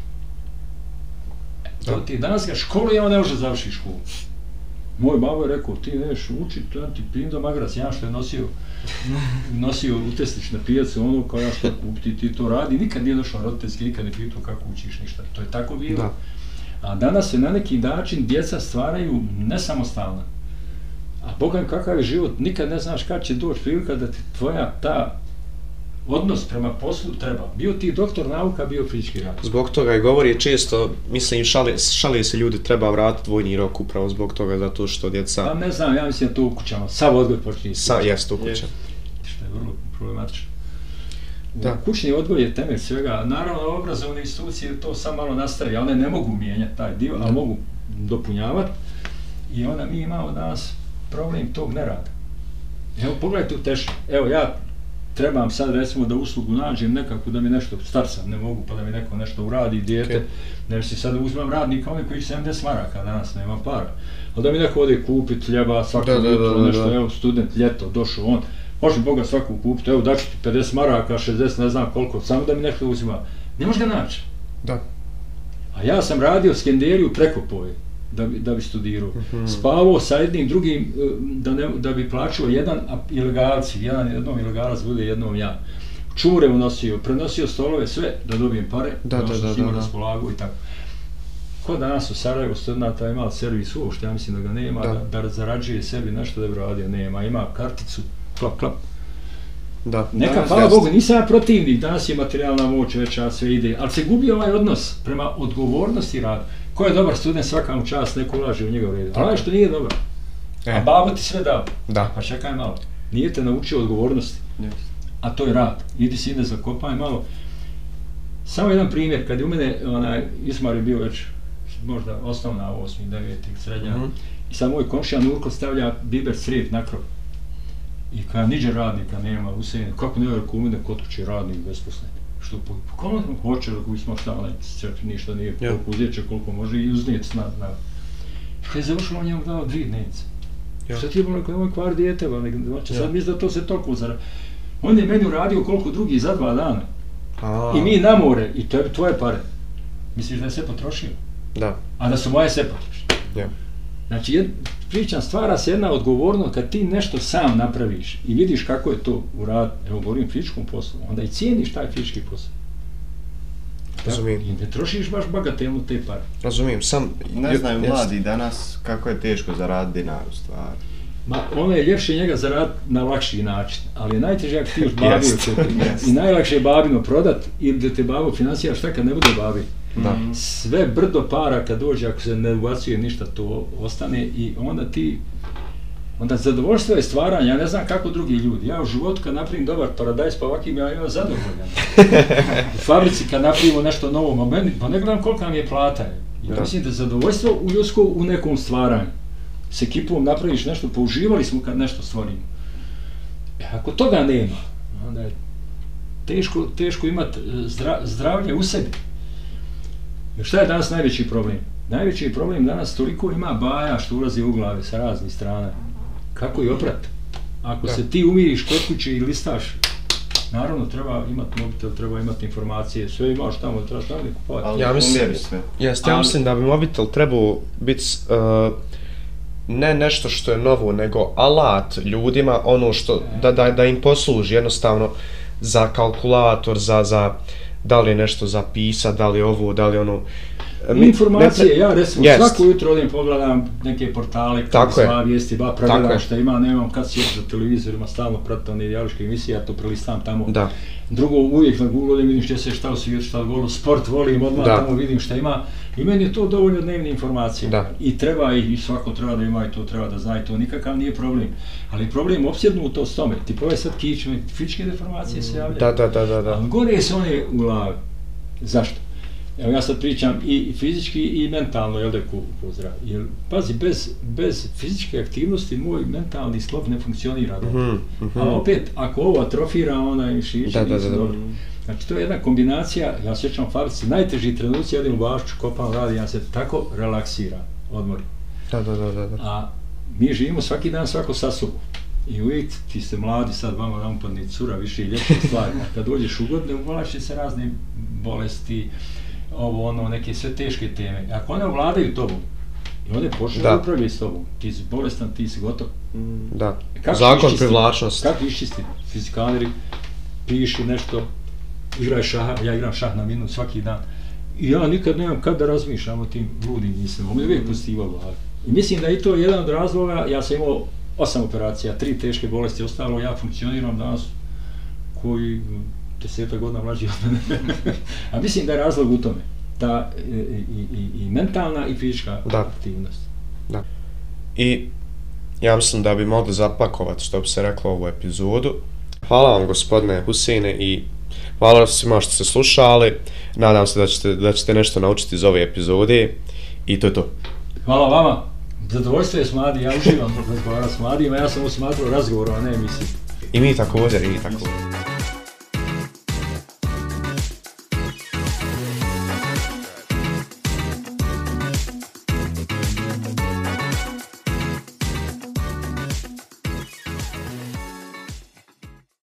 To Da. ti danas ga školu, on ne može završiti školu. Moj babo je rekao, ti neš učit, to ti pinda magarac, ja što je nosio, <laughs> nosio utestić na pijacu, ono kao ja što kupiti, ti to radi, nikad nije došao roditeljski, nikad ne pitao kako učiš ništa, to je tako bilo. Da. A danas se na neki način djeca stvaraju nesamostalna. A Boga kakav je život, nikad ne znaš kad će doći prilika da ti tvoja ta odnos prema poslu treba. Bio ti doktor nauka, bio fizički rad. Zbog toga i govori često, mislim, šale, šale se ljudi, treba vratiti vojni rok upravo zbog toga, zato što Pa djeca ne znam, ja mislim da to u kućama, sav odgoj počinje. sa, jest u kuće. Jest. što je vrlo problematično. Da. Kućni odgoj je temelj svega. Naravno, obrazovne institucije to sam malo nastavi, one ne mogu mijenjati taj dio, ali mogu dopunjavati. I onda mi imamo danas problem tog nerada. Evo, pogledajte u Teši. Evo, ja trebam sad recimo da uslugu nađem nekako da mi nešto, star sam, ne mogu pa da mi neko nešto uradi, dijete, ne mislim sad uzmem radnika, oni koji 70 maraka danas, nema para. Ali da mi neko ode kupit hljeba svako Da, da, da, jutro, da, nešto, da. evo student, ljeto, došao on, može Boga svaku kupiti, evo daću ti 50 maraka, 60, ne znam koliko, samo da mi nešto uzima. Ne može ga naći. Da. A ja sam radio skenderiju preko poje da bi, da bi studirao. Mhm. Spavao sa jednim drugim e, da, ne, da bi plaćao jedan a ilegalci, jedan jednom ilegalac bude jednom ja. Čure unosio, prenosio stolove, sve da dobijem pare, Da, da, da, njima da, da. raspolagao i tako. Ko danas u Sarajevu studenta ima servis uopšte, ja mislim da ga nema, Da. da, da zarađuje sebi nešto da bi radio, nema, ima karticu, klap, klap. Da. Neka, Danas hvala. Bogu, nisam ja protivnik, danas je materijalna moć veća, sve ide, ali se gubi ovaj odnos prema odgovornosti i radu. Ko je dobar student, svaka mu čast, neko ulaže u njega u redu. Ali onaj što nije dobar, E, a babo ti sve dao, da. pa čekaj malo, nije te naučio odgovornosti, Yes. a to je rad. Idi si ide zakopaj malo. Samo jedan primjer, kad je u mene, onaj, Ismar je bio već možda osnovna, osmi, deveti, srednja, Mhm. i sad moj komšija Nurko stavlja biber srijed na krov. I kad niđe radnika nema, Husein, kako ne rekao u mene kod kuće radnik besposlen. Što po, kako on hoće da kući smo šta, onaj, čak ništa nije, Ja. koliko uzjeće, koliko može i uznijeti na, na. Kad je završilo, on njemu dao dvije dnevnice. Ja. Šta ti je bilo, kao moj kvar dijete, ba, nek, znači Ja. sad misli da to se toliko zara. On je meni uradio koliko drugi za dva dana. A, I mi na more, i tebi tvoje pare. Misliš da je sve potrošio? Da. A da su moje sve potrošio. Ja. Znači, jed, pričam, stvara se jedna odgovornost kad ti nešto sam napraviš i vidiš kako je to u rad, evo govorim fizičkom poslu, onda i cijeniš taj fizički posao. Razumijem. I ne trošiš baš bagatelno te pare. Razumijem, sam... Ne znaju jest. mladi danas kako je teško zaraditi dinar u stvari. Ma, ono je ljepše njega zaraditi na lakši način, ali je najteže ako ti još babio Jest. kupiti. Jest. I najlakše je babino prodat ili da te babo financija šta kad ne bude babi. Da. Mhm. Sve brdo para kad dođe, ako se ne ubacuje ništa, to ostane i onda ti Onda zadovoljstvo je stvaranje, ja ne znam kako drugi ljudi. Ja u životu kad napravim dobar paradajz, pa ovakvim ja imam zadovoljan. <laughs> u fabrici kad napravimo nešto novo, ma meni, pa ne gledam kolika mi je plata. Ja Da. mislim da je zadovoljstvo u ljudsko u nekom stvaranju. S ekipom napraviš nešto, použivali smo kad nešto stvorimo. E, ako toga nema, onda je teško, teško imati zdra, zdravlje u sebi. Jer šta je danas najveći problem? Najveći problem danas toliko ima baja što ulazi u glave sa raznih strana. Kako i oprat? Ako Da. se ti umiriš kod kuće i listaš, naravno treba imati mobitel, treba imati informacije, sve imaš tamo, trebaš tamo ne kupovati. Ali Ja ja mislim- sve. Jeste, ja mislim da bi mobitel trebao biti uh, ne nešto što je novo, nego alat ljudima, ono što, da, da, da im posluži jednostavno za kalkulator, za, za da li je nešto zapisa, da li je ovo, da li je ono, mi- Informacije, ne ja recimo Jest. svako jutro odem pogledam neke portale, kako sva vijesti, ba, pregledam je. šta ima, nemam kad sjeti za televizorima, stalno pratim one dijaloške emisije, ja to prelistam tamo. Da. Drugo, uvijek na Google odem vidim što se šta u svijetu, šta volu, sport volim, odmah Da. tamo vidim šta ima. I meni je to dovoljno dnevne informacije. Da. I treba i, i svako treba da ima i to treba da zna i to nikakav nije problem. Ali problem je opsjednutost tome. Ti pove sad kičme, fizičke deformacije se javljaju. Da, da, da, da, da. Ali gore se one u glavi. Zašto? Evo ja sad pričam i fizički i mentalno, jel da ku pozdrav. Jer, pazi, bez, bez fizičke aktivnosti moj mentalni sklop ne funkcionira. Mhm, mhm. A opet, ako ovo atrofira, ona i šiši, Da, da, da, da. dobro. Znači, to je jedna kombinacija, ja sjećam u fabrici, najteži trenuci, jedim u bašću, kopam, radim, ja se tako relaksiram, odmorim. Da, da, da, da. A mi živimo svaki dan svako sa sobom. I uvijek ti ste mladi, sad vama rampadni cura, više i ljepše stvari. Kad dođeš u godine, uvlače se razne bolesti, ovo, ono, neke sve teške teme. Ako one ovladaju tobom, i one počnu Da. upravljaju s tobom, ti si bolestan, ti si gotov. Da. Kako Zakon privlačnosti. Kako iščistiti? Fizikaleri, piši nešto, igraj šah, ja igram šah na minut svaki dan. I ja nikad nemam kad da razmišljam o tim ludim mislima, on je uvijek pozitiva u glavi. I mislim da je i to jedan od razloga, ja sam imao osam operacija, tri teške bolesti, ostalo ja funkcioniram danas koji deseta godina mlađi od mene. <laughs> A mislim da je razlog u tome. Ta e, i, i, i mentalna i fizička Da. aktivnost. I ja mislim da bi mogli zapakovati, što bi se reklo ovu epizodu. Hvala vam gospodine Husine i hvala svima što ste slušali. Nadam se da ćete, da ćete nešto naučiti iz ove epizode i to je to. Hvala vama. Zadovoljstvo je s Madi, ja uživam razgovarati s Madijima, ja sam usmatrao razgovor, a ne emisiju. I mi također, i mi također.